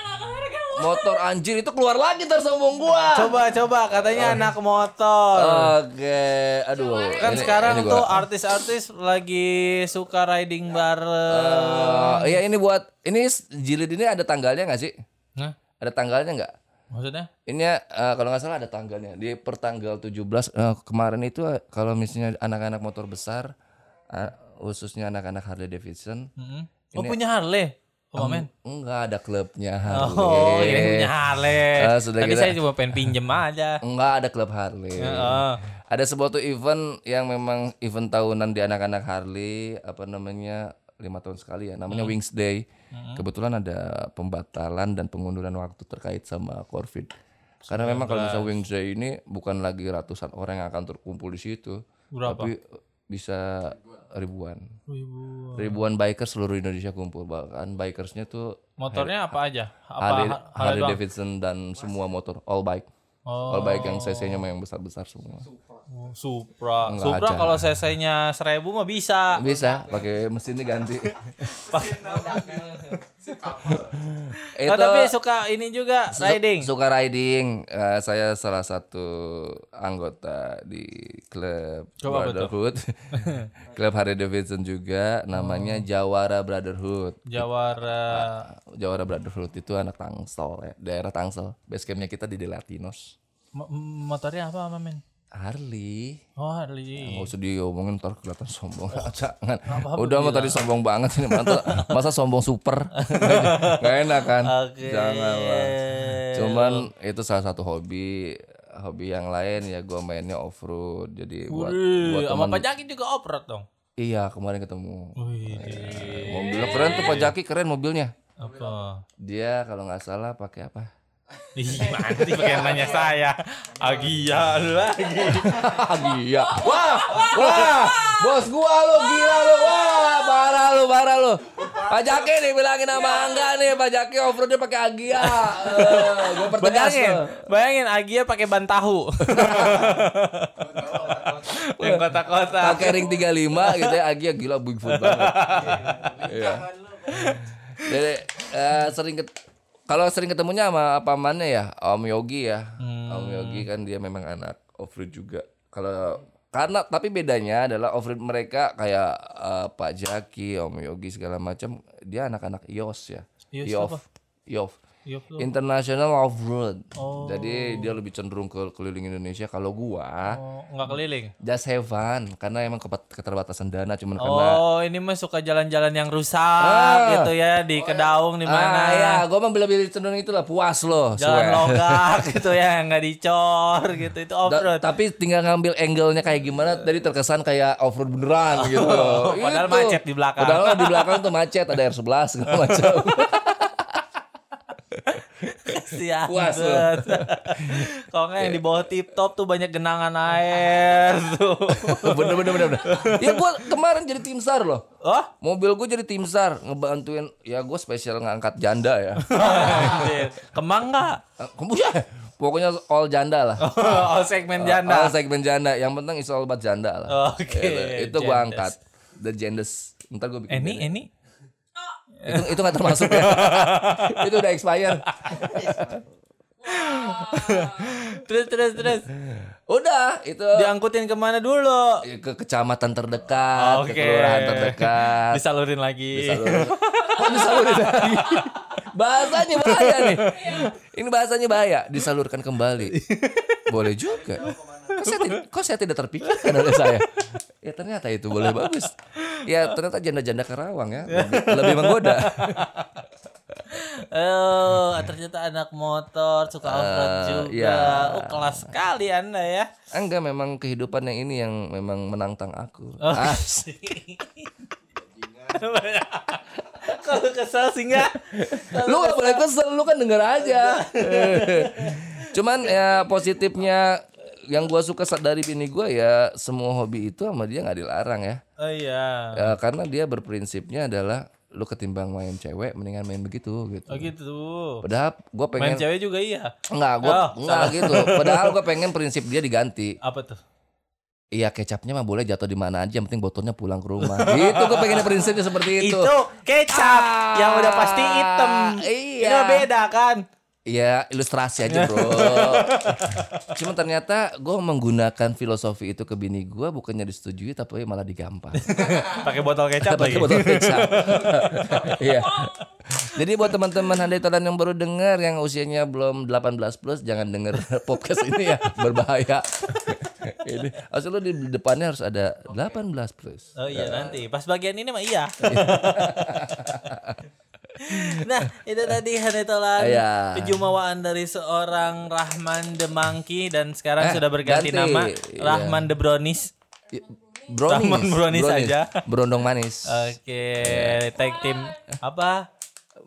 Motor anjir itu keluar lagi ntar sombong gua. Coba coba katanya anak motor Oke, aduh. Kan ini- sekarang ini gua- tuh artis-artis lagi suka riding bareng. Eh, iya ini buat ini jilid ini ada tanggalnya nggak sih? Hah? Ada tanggalnya nggak? Maksudnya? Ini eh, kalau nggak salah ada tanggalnya di pertanggal 17 eh, kemarin itu eh, kalau misalnya anak-anak motor besar eh, khususnya anak-anak Harley Davidson Mm-mm. Oh punya Harley? Oh, men. enggak ada klubnya Harley. Oh, ini punya Harley. Sudah Tadi kita- saya cuma pengen pinjem aja. Enggak ada klub Harley. Heeh. Ada sebuah tuh event yang memang event tahunan di anak-anak Harley apa namanya lima tahun sekali ya namanya Wings Day. Kebetulan ada pembatalan dan pengunduran waktu terkait sama COVID. Karena memang kalau misalnya Wings Day ini bukan lagi ratusan orang yang akan terkumpul di situ, Berapa? tapi bisa ribuan. Ribuan bikers seluruh Indonesia kumpul bahkan bikersnya tuh Motornya apa aja? Apa Harley, Ha- Harley doang? Davidson dan semua motor all bike. Oh. All bike yang cc-nya memang besar-besar semua. Oh, Supra. Enggak Supra ada. kalau cc-nya 1000 mah bisa. Bisa pakai mesinnya ganti. *laughs* Oh, tapi suka ini juga riding. Suka riding. Eh, saya salah satu anggota di klub Coba? Brotherhood. *laughs* klub Harley Davidson juga namanya Oh. Jawara Brotherhood. Jawara. Jawara Brotherhood itu anak Tangsel ya, daerah Tangsel. Base campnya kita di Delatinos. Mo- motornya apa, men? Harley. Oh, Harley. Nggak usah diomongin ntar kelihatan sombong. *laughs* Jangan. Udah mau tadi sombong banget ini masa, *laughs* masa sombong super. *laughs* Gak enak kan? Oke. Jangan lah. Cuman itu salah satu hobi hobi yang lain ya gue mainnya off road jadi buat buat Wih, sama teman Pak Jaki juga off-road dong. iya kemarin ketemu Wih, mobilnya keren tuh Pak Jaki keren mobilnya apa? dia kalau nggak salah pakai apa Ih, nanti pakai nanya saya. Agia lu lagi. *laughs* Iya. Wah, wah, bos gua lu gila lu. Wah, parah lu, parah lu. Pak Jaki nih bilangin sama Angga nih, Pak Jaki off-roadnya pakai Agia. Eh, gua pertegas Bayangin, bayangin Agia pakai ban tahu. *laughs* Yang kotak-kotak. Pakai ring 35 gitu ya, Agia gila Bigfoot banget. *laughs* Iya. Jadi eh, sering ket- kalau sering ketemunya sama pamannya ya, Om Yogi ya. Om Yogi kan dia memang anak off-road juga. Kalau karena tapi bedanya adalah off-road mereka kayak eh, Pak Jaki, Om Yogi segala macam, dia anak-anak IOS ya. IOS IOF. apa? IOF. International Off-Road. Oh. Jadi dia lebih cenderung ke keliling Indonesia. Kalau gua Oh, nggak keliling. just have fun karena emang keterbatasan dana cuman karena Oh, ini mah suka jalan-jalan yang rusak Ah. gitu ya di Kedaung di mana. Ah ya, gua mah lebih cenderung itulah puas loh. Jalan logak *laughs* gitu ya, nggak dicor gitu. Itu Da- off-road. tapi tinggal ngambil angle-nya kayak gimana tadi terkesan kayak off-road beneran gitu. *laughs* padahal Itu. macet di belakang. Padahal di belakang tuh macet ada R11 segala macam. *laughs* Kasihan Puas lu. *laughs* Kalau nggak yang di bawah tip top tuh banyak genangan air *laughs* tuh. bener bener bener. bener. Ya gua kemarin jadi tim SAR loh. Oh, Mobil gue jadi tim SAR ngebantuin ya gue spesial ngangkat janda ya. *laughs* Kemang nggak? Kamu ya? Pokoknya all janda lah. Oh, segmen janda. All segmen janda. Yang penting is all about janda lah. Oke, Gitu. Itu gue genders. angkat. The genders. Ntar gue bikin. Ini ini Itu itu nggak termasuk ya. *laughs* itu udah expire. terus terus terus Udah itu diangkutin ke mana dulu? Ya, ke kecamatan terdekat, Oke. ke kelurahan terdekat. Disalurin lagi. Disalur- Oh, disalurin lagi. Bahasanya bahaya nih. Ini bahasanya bahaya. Disalurkan kembali. Boleh juga. Kok saya, tidak, kok saya tidak terpikirkan oleh saya? Ya ternyata itu boleh bagus. Ya ternyata janda-janda Karawang ya. Lebih, lebih menggoda. Oh, ternyata anak motor suka off-road juga. iya. Oh, kelas sekali Anda ya. Enggak memang kehidupan yang ini yang memang menantang aku. Oh. *laughs* Asik. Kalau kesel sih enggak? lu gak boleh kesel, lu kan denger aja. *laughs* Cuman ya positifnya yang gua suka dari bini gua ya semua hobi itu sama dia nggak dilarang ya. Oh iya. Ya, karena dia berprinsipnya adalah lu ketimbang main cewek mendingan main begitu gitu. Oh gitu. Padahal gua Main pengen cewek juga iya. enggak gua Oh, enggak gitu. Padahal gua pengen prinsip dia diganti. Apa tuh? Iya kecapnya mah boleh jatuh di mana aja, yang penting botolnya pulang ke rumah. gitu gua pengen prinsipnya seperti itu. Itu kecap Ah, yang udah pasti hitam. iya. Ini beda kan? Iya ilustrasi aja bro. *laughs* Cuma ternyata gue menggunakan filosofi itu ke bini gue bukannya disetujui tapi malah digampar. *laughs* Pakai botol kecap lagi. Pakai botol kecap. *laughs* Iya. Jadi buat teman-teman handai tolan yang baru dengar yang usianya belum 18 plus jangan denger podcast ini ya berbahaya. ini asal lu di depannya harus ada 18 plus. Oh iya nanti pas bagian ini mah iya. Nah itu tadi Hanetolan Iya. Kejumawaan dari seorang Rahman The Monkey dan sekarang Eh, sudah berganti ganti. nama Iya. Rahman The Brownies. Brownies. Rahman brownies aja. Berondong manis. Oke, tag team apa?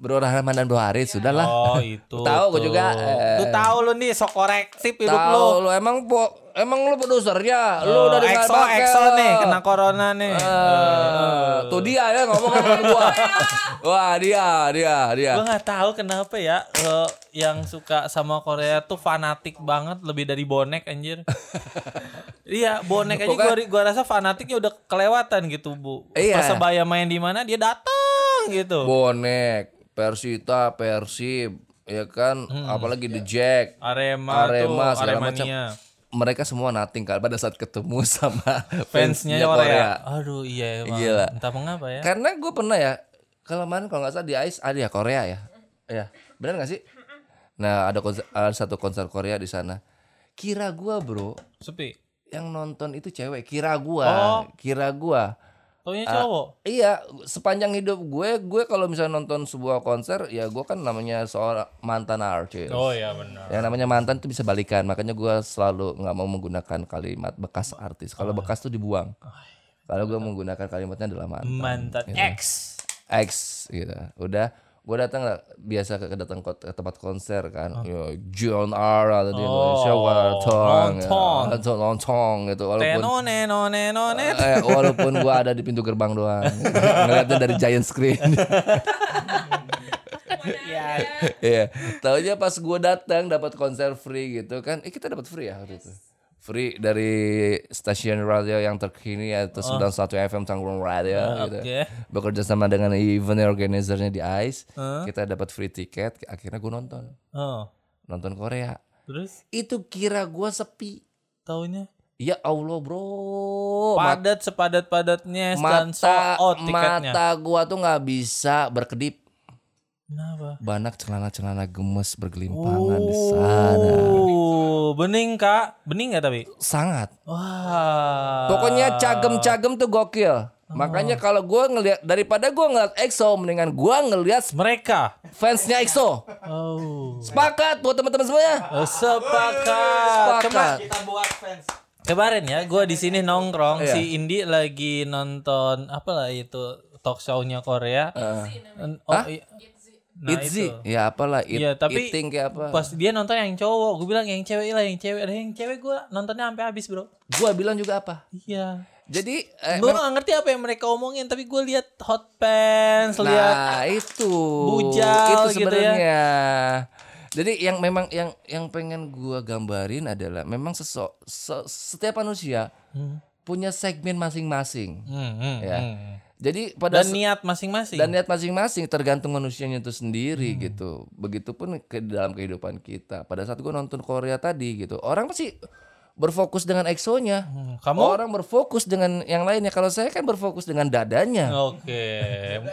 Bro Rahman dan Bro Haris sudah lah. Oh itu. Tahu gua tuh. juga, eh. Lu tahu lu nih sok korektif hidup lu. Tahu lu emang po, emang lu produsernya, lu udah dengar Exo Exo nih kena corona nih. Eh, tuh dia ya ngomong sama gua. *laughs* Wah, dia, dia, dia. Gue nggak tahu kenapa ya eh, yang suka sama Korea tuh fanatik banget lebih dari bonek anjir. *laughs* iya, bonek aja gua, gua rasa fanatiknya udah kelewatan gitu, Bu. Iya. Persebaya main di mana dia datang gitu. Bonek, Persita, Persib, ya kan, apalagi The Jack. Arema, Arema, tuh, segala macam. Mereka semua nating kan pada saat ketemu *laughs* sama Fansnya fansnya Korea. Aduh iya emang. Gila. Entah mengapa ya. Karena gue pernah ya, kalau mana kalau nggak salah di Ice ada ya Korea ya, ya benar nggak sih? Nah ada konser, ada satu konser Korea di sana. Kira gua bro, Sepi. yang nonton itu cewek. Kira gua, Oh. kira gua. Taunya Ah, cowok. Iya, sepanjang hidup gue, gue kalau misalnya nonton sebuah konser, ya gue kan namanya seorang mantan artis. Oh iya benar. Yang namanya mantan itu bisa balikan, makanya gue selalu nggak mau menggunakan kalimat bekas artis. Kalau bekas tuh dibuang. Kalau gue menggunakan kalimatnya adalah mantan. Mantan X. X gitu. Udah, gue datang lah, biasa ke, ke datang ke tempat konser kan. Yo, John R atau di Indonesia, Watong, nonton. nonton, nonton gitu. Walaupun Tenone none none. eh, walaupun gue ada di pintu gerbang doang, *laughs* ngeliatnya dari giant screen. *laughs* Iya, tahunya pas gue datang dapat konser free gitu kan. Eh kita dapat free ya waktu itu. Free dari stasiun radio yang terkini yaitu 91 FM Tanggung Radio gitu. oke. Bekerja sama dengan event organizernya di ICE. Kita dapat free tiket, akhirnya gue nonton. Oh. Nonton Korea. Terus Itu kira gue sepi. taunya Ya Allah, Bro. Padat sepadat-padatnya mata out tiketnya. mata gua tuh nggak bisa berkedip. Kenapa? Banyak celana-celana gemes bergelimpangan di sana. Uh, bening kak, bening nggak tapi? Sangat. Wah. Pokoknya cagem-cagem tuh gokil. Oh. Makanya kalau gua ngelihat daripada gua ngeliat EXO mendingan gua ngelihat mereka. fansnya EXO. Oh. Sepakat buat teman-teman semuanya. Oh, Sepakat. Sepakat. Kema- Kemarin ya, gue di sini nongkrong Iya. si Indi lagi nonton apa lah itu talk show-nya Korea. En- Oh, Hah? Nah, Itzy, itu. ya apalah it, Iya, tapi eating kayak apa. Pas dia nonton yang cowok, gue bilang yang cewek lah, yang cewek. Ada yang cewek gue nontonnya sampai habis, Bro. Gua bilang juga apa? Iya. Jadi eh, gue gak ngerti apa yang mereka omongin, tapi gue lihat hot pants, lihat Nah, itu. bujal itu gitu ya. sebenarnya. Jadi yang memang yang yang pengen gua gambarin adalah memang sesok se- setiap manusia punya segmen masing-masing. Hmm, hmm, Ya. hmm. Jadi pada dan niat masing-masing. dan niat masing-masing tergantung manusianya itu sendiri Hmm. gitu. Begitupun ke dalam kehidupan kita. Pada saat gua nonton Korea tadi gitu, orang pasti berfokus dengan EXO-nya. Hmm, Kamu? Orang berfokus dengan yang lainnya. Kalau saya kan berfokus dengan dadanya. Oke.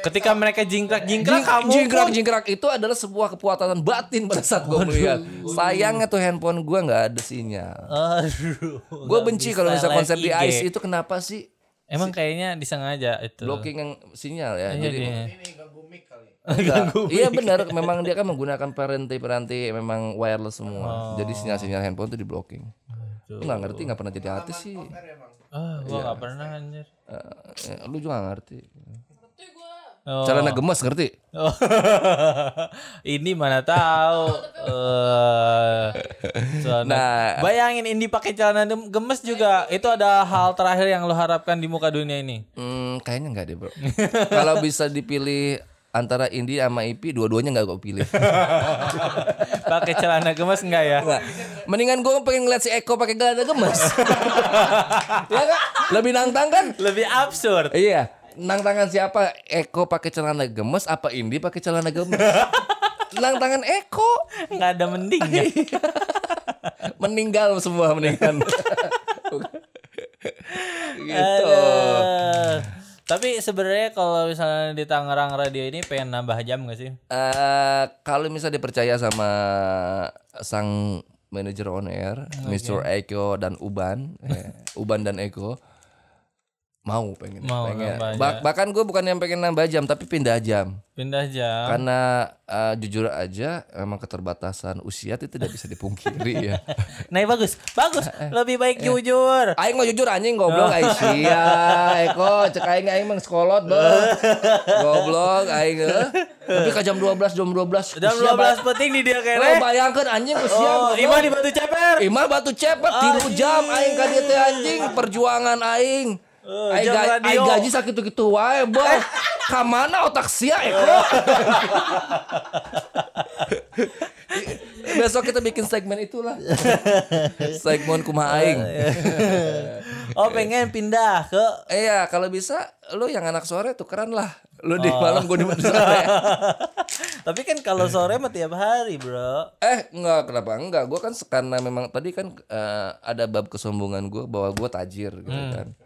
Ketika mereka jingkrak-jingkrak, kamu jingkrak pun- jingkrak itu adalah sebuah kepuasan batin pada saat gue melihat. Sayangnya tuh handphone gue nggak ada sinyal. Aduh. Gue benci kalau misalnya live konser di. ICE itu kenapa sih Emang kayaknya disengaja itu. blocking yang sinyal ya? Iya, Jadi dia. Ini ganggu mic kali. enggak. iya benar, memang dia kan menggunakan peranti-peranti memang wireless Oh. semua. Jadi sinyal-sinyal handphone itu di blocking. Lu nggak ngerti nggak pernah jadi artis sih. Ah, gua Iya. nggak pernah anjir. Eh, lu juga nggak ngerti. Oh. Celana gemes ngerti? Oh. *laughs* ini mana tahu. Eh, celana- Nah. bayangin Indi pakai celana gemes juga. Itu ada hal terakhir yang lo harapkan di muka dunia ini. Hmm, kayaknya nggak deh bro. *laughs* Kalau bisa dipilih antara Indi sama Ipi, dua-duanya nggak gue pilih. *laughs* pakai celana gemes enggak ya? Nggak. Mendingan gue pengen ngeliat si Eko pakai celana gemes. ya kan? Lebih nantang kan? Lebih absurd. Iya. Nantangkan siapa? Eko pakai celana gemes apa Indi pakai celana gemes? *laughs* Nantangkan Eko. Nggak ada mendingnya. *laughs* Meninggal semua mendingan. *laughs* gitu. Aduh. Tapi sebenarnya kalau misalnya di Tangerang Radio ini pengen nambah jam gak sih? Eh, kalau misalnya dipercaya sama sang manajer on air, Mr. Eko dan Uban, eh, Uban dan Eko mau pengen Mau pengen nambah Ba- bahkan gue bukan yang pengen nambah jam tapi pindah jam Pindah jam. karena eh, jujur aja emang keterbatasan usia itu tidak bisa dipungkiri ya *laughs* Nah bagus, bagus. Lebih baik jujur. Aing mau jujur anjing goblok aing *laughs* sia Eko cek aing aing mah sekolot beuh. *laughs* Goblok aing eh. Tapi ka jam 12 jam 12 Jam usia ba- 12 penting di dia Lo kere. bayangkeun anjing usia Oh. Ima di batu ceper. Imah batu cepet tilu jam aing ka dieu teh anjing perjuangan aing. Jam ga- gaji sakitu-kitu wae, Bos. Ka mana otak sia Eko? *laughs* Besok kita bikin segmen itulah. segmen kumaha aing. *laughs* Oh pengen pindah ke Iya, kalau bisa lu yang anak sore tukeran lah. Lu di malam gue di sore. *laughs* Tapi kan kalau sore mah tiap hari, Bro. eh, enggak, kenapa enggak? Gue kan karena memang tadi kan eh, ada bab kesombongan gue bahwa gue tajir gitu kan.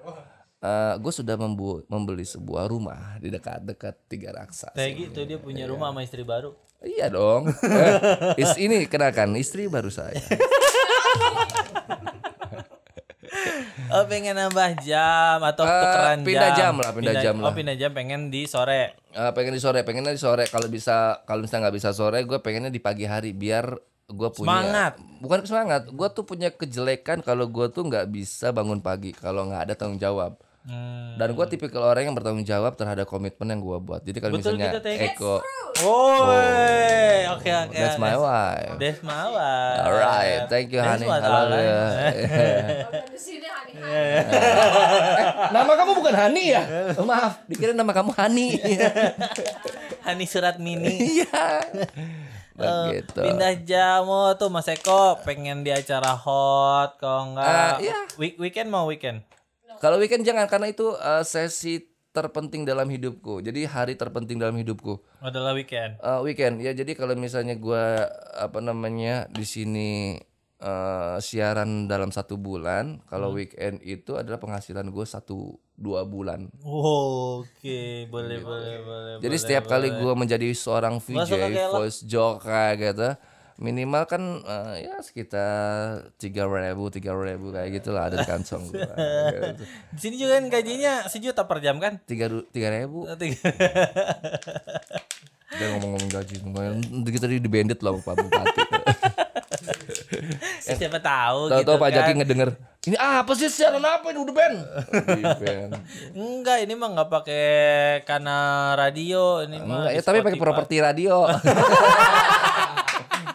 Gue sudah membu- membeli sebuah rumah di dekat-dekat tiga raksa. Kayak gitu dia punya rumah sama istri baru. Iya dong. Eh, is, ini kenalkan istri baru saya. *laughs* Oh pengen nambah jam atau Eh, tukeran pindah jam. jam lah, pindah jam Oh lah. pindah jam pengen di sore. Eh, pengen di sore, pengennya di sore. Kalau bisa, kalau misalnya nggak bisa sore, gue pengennya di pagi hari biar gue punya Semangat. Bukan semangat, gue tuh punya kejelekan kalau gue tuh nggak bisa bangun pagi kalau nggak ada tanggung jawab. Hmm. Dan gue tipikal orang yang bertanggung jawab terhadap komitmen yang gue buat. Jadi kalau Betul misalnya gitu. Eko, Oh, oke oke. that's my wife. That's my wife. Alright, thank you That's honey. sini Hani. *laughs* nama kamu bukan Hani ya? Oh, maaf, dikira nama kamu Hani. *laughs* Hani surat mini. Iya. *laughs* Begitu. Pindah jam oh, tuh Mas Eko pengen di acara hot kalau enggak Eh, iya. week- weekend mau weekend. Kalau weekend jangan karena itu uh, sesi terpenting dalam hidupku. Jadi hari terpenting dalam hidupku. Adalah weekend. Uh, weekend ya. Jadi kalau misalnya gua apa namanya di sini uh, siaran dalam satu bulan, kalau weekend itu adalah penghasilan gue satu dua bulan. Oh, Oke, boleh boleh boleh. Jadi boleh, setiap kali boleh. gua menjadi seorang VJ, voice joker gitu, minimal kan uh, ya sekitar tiga ribu, tiga ribu kayak gitulah ada di kantong gua. gitu. *laughs* di sini juga kan gajinya sejuta per jam kan? Tiga tiga ribu. Tiga- *laughs* Dia ngomong-ngomong gaji, kita di bandit loh Pak Bupati. *laughs* Siapa tahu Tahu-tahu gitu Pak Jaki kan. ngedenger, ini apa sih siaran apa ini udah band? Enggak, ini mah nggak pakai kanal radio, ini mah. Enggak, ya tapi pakai properti radio.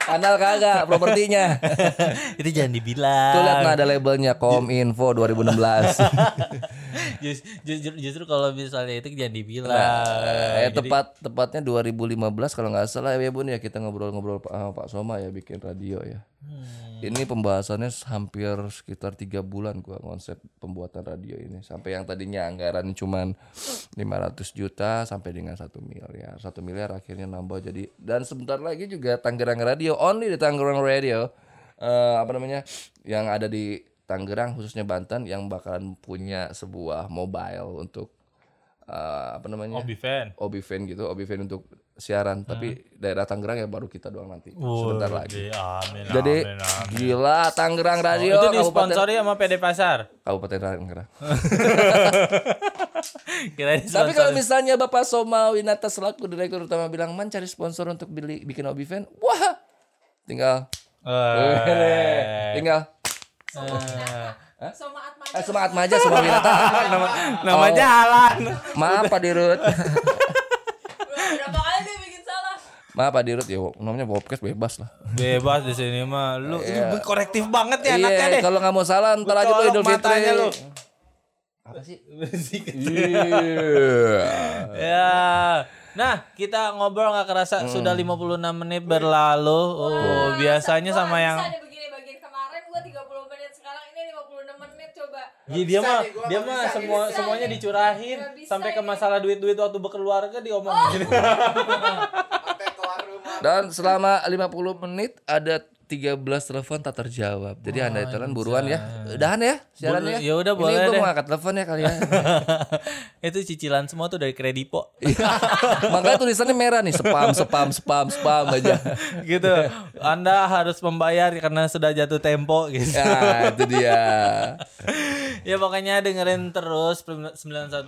Kanal kagak propertinya. *laughs* Itu jangan dibilang. Tuh lihat nah ada labelnya Kominfo 2016. *laughs* Jus- justru, justru kalau misalnya itu jangan dibilang. Nah, ya Jadi- tepat tepatnya 2015 kalau nggak salah ya Bun ya kita ngobrol-ngobrol Pak sama Pak Soma ya bikin radio ya. Ini pembahasannya hampir sekitar tiga bulan gua konsep pembuatan radio ini. Sampai yang tadinya anggaran cuman 500 juta sampai dengan satu miliar. Satu miliar akhirnya nambah jadi dan sebentar lagi juga Tangerang Radio only di Tangerang Radio eh, apa namanya yang ada di Tangerang khususnya Banten yang bakalan punya sebuah mobile untuk eh, apa namanya Obi fan. Obi fan gitu, Obi fan untuk siaran, tapi daerah Tangerang ya baru kita doang nanti. Sebentar lagi. Amin. Jadi amin, amin. gila Tangerang Radio itu Kabupaten disponsori sama PD Pasar. Kabupaten Tangerang. *laughs* Tapi kalau misalnya Bapak Soma Winata selaku direktur utama bilang man cari sponsor untuk beli bikin Obi fan, wah tinggal tinggal Sama Atma. eh, semangat maja sama Winata. *laughs* nama, nama jalan. Maaf Pak Dirut. Berapa kali dia bikin salah? Maaf Pak Dirut ya namanya podcast bebas lah. Bebas di sini mah. Lu lu korektif banget ya anaknya Iya, deh. kalau nggak mau salah ntar aja lu Idul Fitri. matanya lu. Apa sih? ya. Nah, kita ngobrol nggak kerasa Hmm. sudah 56 menit berlalu. Oh, biasanya sama yang Bisa deh begini bagian kemarin gua 30 menit sekarang ini 56 menit Iya, dia mah nih, dia mah semua bisa semuanya nih. dicurahin sampai ke masalah duit-duit waktu berkeluarga diomongin. Rumah. *laughs* Dan selama 50 menit ada 13 telepon tak terjawab. Jadi Anda telan buruan ya. Udahan ya siarannya. Boleh, ya udah, boleh Ini gue deh. mau angkat telepon ya kali ya. *laughs* Itu cicilan semua tuh dari kredipo. *laughs* Makanya tulisannya merah nih, spam, spam, spam, spam aja. gitu. Anda harus membayar karena sudah jatuh tempo gitu. Ya, itu dia. ya pokoknya dengerin terus 91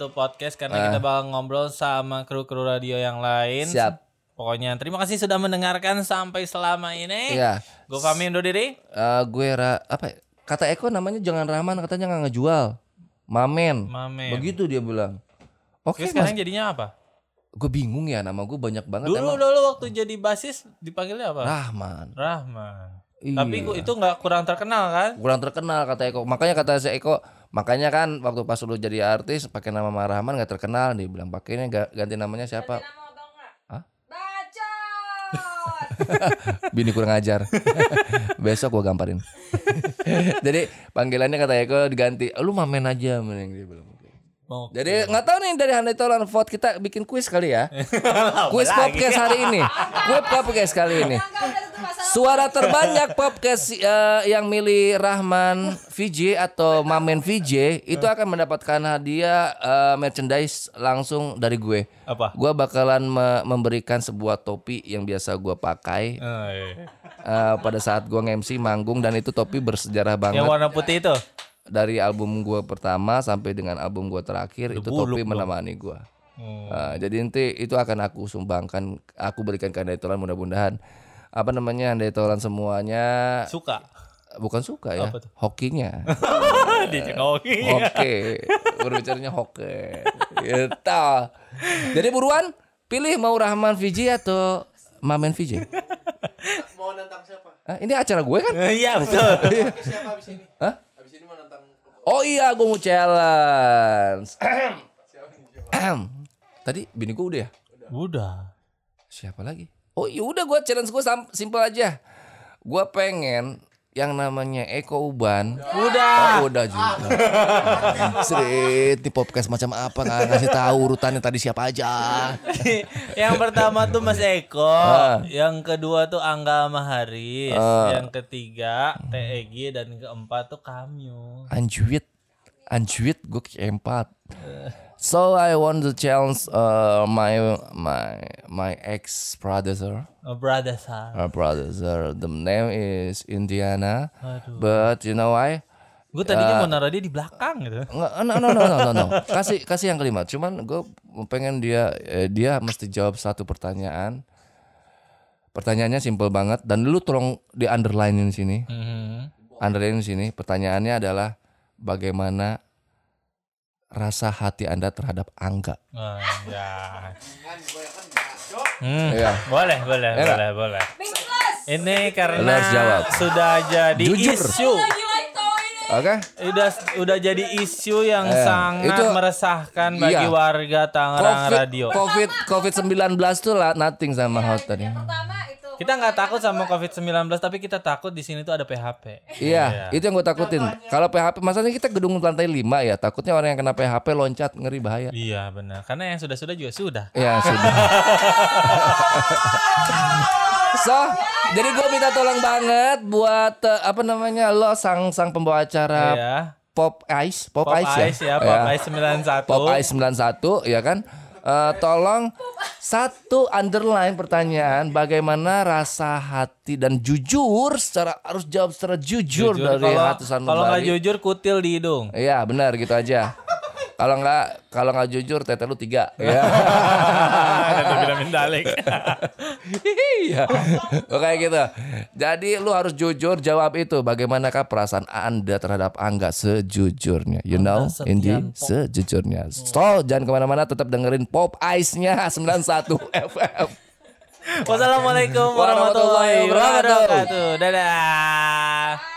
podcast karena kita bakal ngobrol sama kru-kru radio yang lain. Siap. Pokoknya terima kasih sudah mendengarkan sampai selama ini. Iya. Gue Fahmi undur diri. Eh, gue ra, apa ya? Kata Eko namanya jangan Rahman katanya nggak ngejual. Mamen. Mamen. Begitu dia bilang. Oke, Terus sekarang jadinya apa? gue bingung ya nama gue banyak banget Dulu emang. dulu waktu jadi basis dipanggilnya apa? Rahman. Rahman. Iya. Tapi itu nggak kurang terkenal kan? kurang terkenal kata Eko makanya kata si Eko makanya kan waktu pas lu jadi artis pakai nama Rahman nggak terkenal dia bilang pakainya ga- ganti namanya siapa Nama atau enggak? Hah? Bacot. *laughs* bini kurang ajar. *laughs* Besok gua gamparin. *laughs* Jadi panggilannya kata Eko diganti. Lu mamen aja mending dia bilang. Mau jadi nggak tahu nih dari Handai Tolan vote kita bikin kuis kali ya. Kuis podcast hari ini. Kuis podcast kali ini Suara terbanyak podcast eh, yang milih Rahman VJ atau Mamen VJ itu akan mendapatkan hadiah eh, merchandise langsung dari gue. apa? Gue bakalan me- memberikan sebuah topi yang biasa gue pakai Oh, iya. eh, pada saat gue nge-MC manggung dan itu topi bersejarah banget. Yang warna putih itu. dari album gua pertama sampai dengan album gua terakhir itu buluk Topi menemani gua. Hmm. Nah, jadi nanti itu akan aku sumbangkan, aku berikan ke Tolan mudah-mudahan apa namanya Andai Tolan semuanya Suka. bukan suka ya, hokinya. *laughs* Dicenoki. Oke, berbicaranya hoki. Gitu. Jadi buruan pilih mau Rahman VJ atau Mamen VJ. Mau nantang siapa? Ini acara gue kan? Iya betul. Siapa abis ini? Hah? Abis ini mau nantang Oh iya, gue mau challenge. Tadi bini gue udah ya? Udah. Siapa lagi? Oh iya udah gue challenge gue simpel aja. Gue pengen yang namanya Eko Uban. Udah. Oh, udah juga. *laughs* Street di podcast macam apa nggak ngasih tahu urutannya tadi siapa aja. *laughs* yang pertama tuh Mas Eko, Ah. yang kedua tuh Angga sama Haris, yang ketiga TEG dan keempat tuh Kamyo. Anjuit, anjuit gue keempat. So I want to challenge uh, my my my ex brother. Oh, brother Sar. Her brother. The name is Indiana. Aduh. But you know why? Gue tadinya mau naruh dia di belakang gitu. Nggak, no, no, no, no, no, no. Kasih, kasih yang kelima. Cuman gue pengen dia, eh, dia mesti jawab satu pertanyaan. Pertanyaannya simple banget. Dan lu tolong di underline di sini. Mhm. Underline di sini. Pertanyaannya adalah bagaimana rasa hati anda terhadap Angga? Oh, ya. Hmm, Iya. boleh, boleh, Enak. boleh, boleh. Ini karena jawab. sudah jadi Jujur. isu. Oke? Udah udah jadi isu yang Eh, sangat itu- meresahkan bagi Iya. warga Tangerang COVID, Radio. COVID, COVID 19 tuh lah nothing sama hot tadi. Kita nggak takut sama COVID-19 tapi kita takut di sini tuh ada PHP. Iya, itu yang gue takutin. Kalau PHP, masalahnya kita gedung lantai 5 ya, takutnya orang yang kena PHP loncat ngeri bahaya. Iya benar. Karena yang sudah-sudah juga sudah. Ya sudah. *laughs* so, jadi gue minta tolong banget buat eh, apa namanya lo sang sang pembawa acara Iya. Pop Ice, Pop, Pop Ice, Ice ya, Pop Ice 91. Pop Ice 91 ya kan. Eh, tolong satu underline pertanyaan bagaimana rasa hati dan jujur secara harus jawab secara jujur, Jujur, dari kalau hati kalau nggak jujur kutil di hidung. Iya benar gitu aja. Kalau nggak kalau nggak jujur tete lu tiga. Ya. Kata vitamin dalik. Iya. Oke gitu. Jadi lu harus jujur jawab itu. Bagaimanakah perasaan Anda terhadap Angga sejujurnya? You know, Indi sejujurnya. So, jangan ke mana-mana. Tetap dengerin Pop Ice-nya 91 *laughs* FM. Wassalamualaikum warahmatullahi wabarakatuh. Dadah.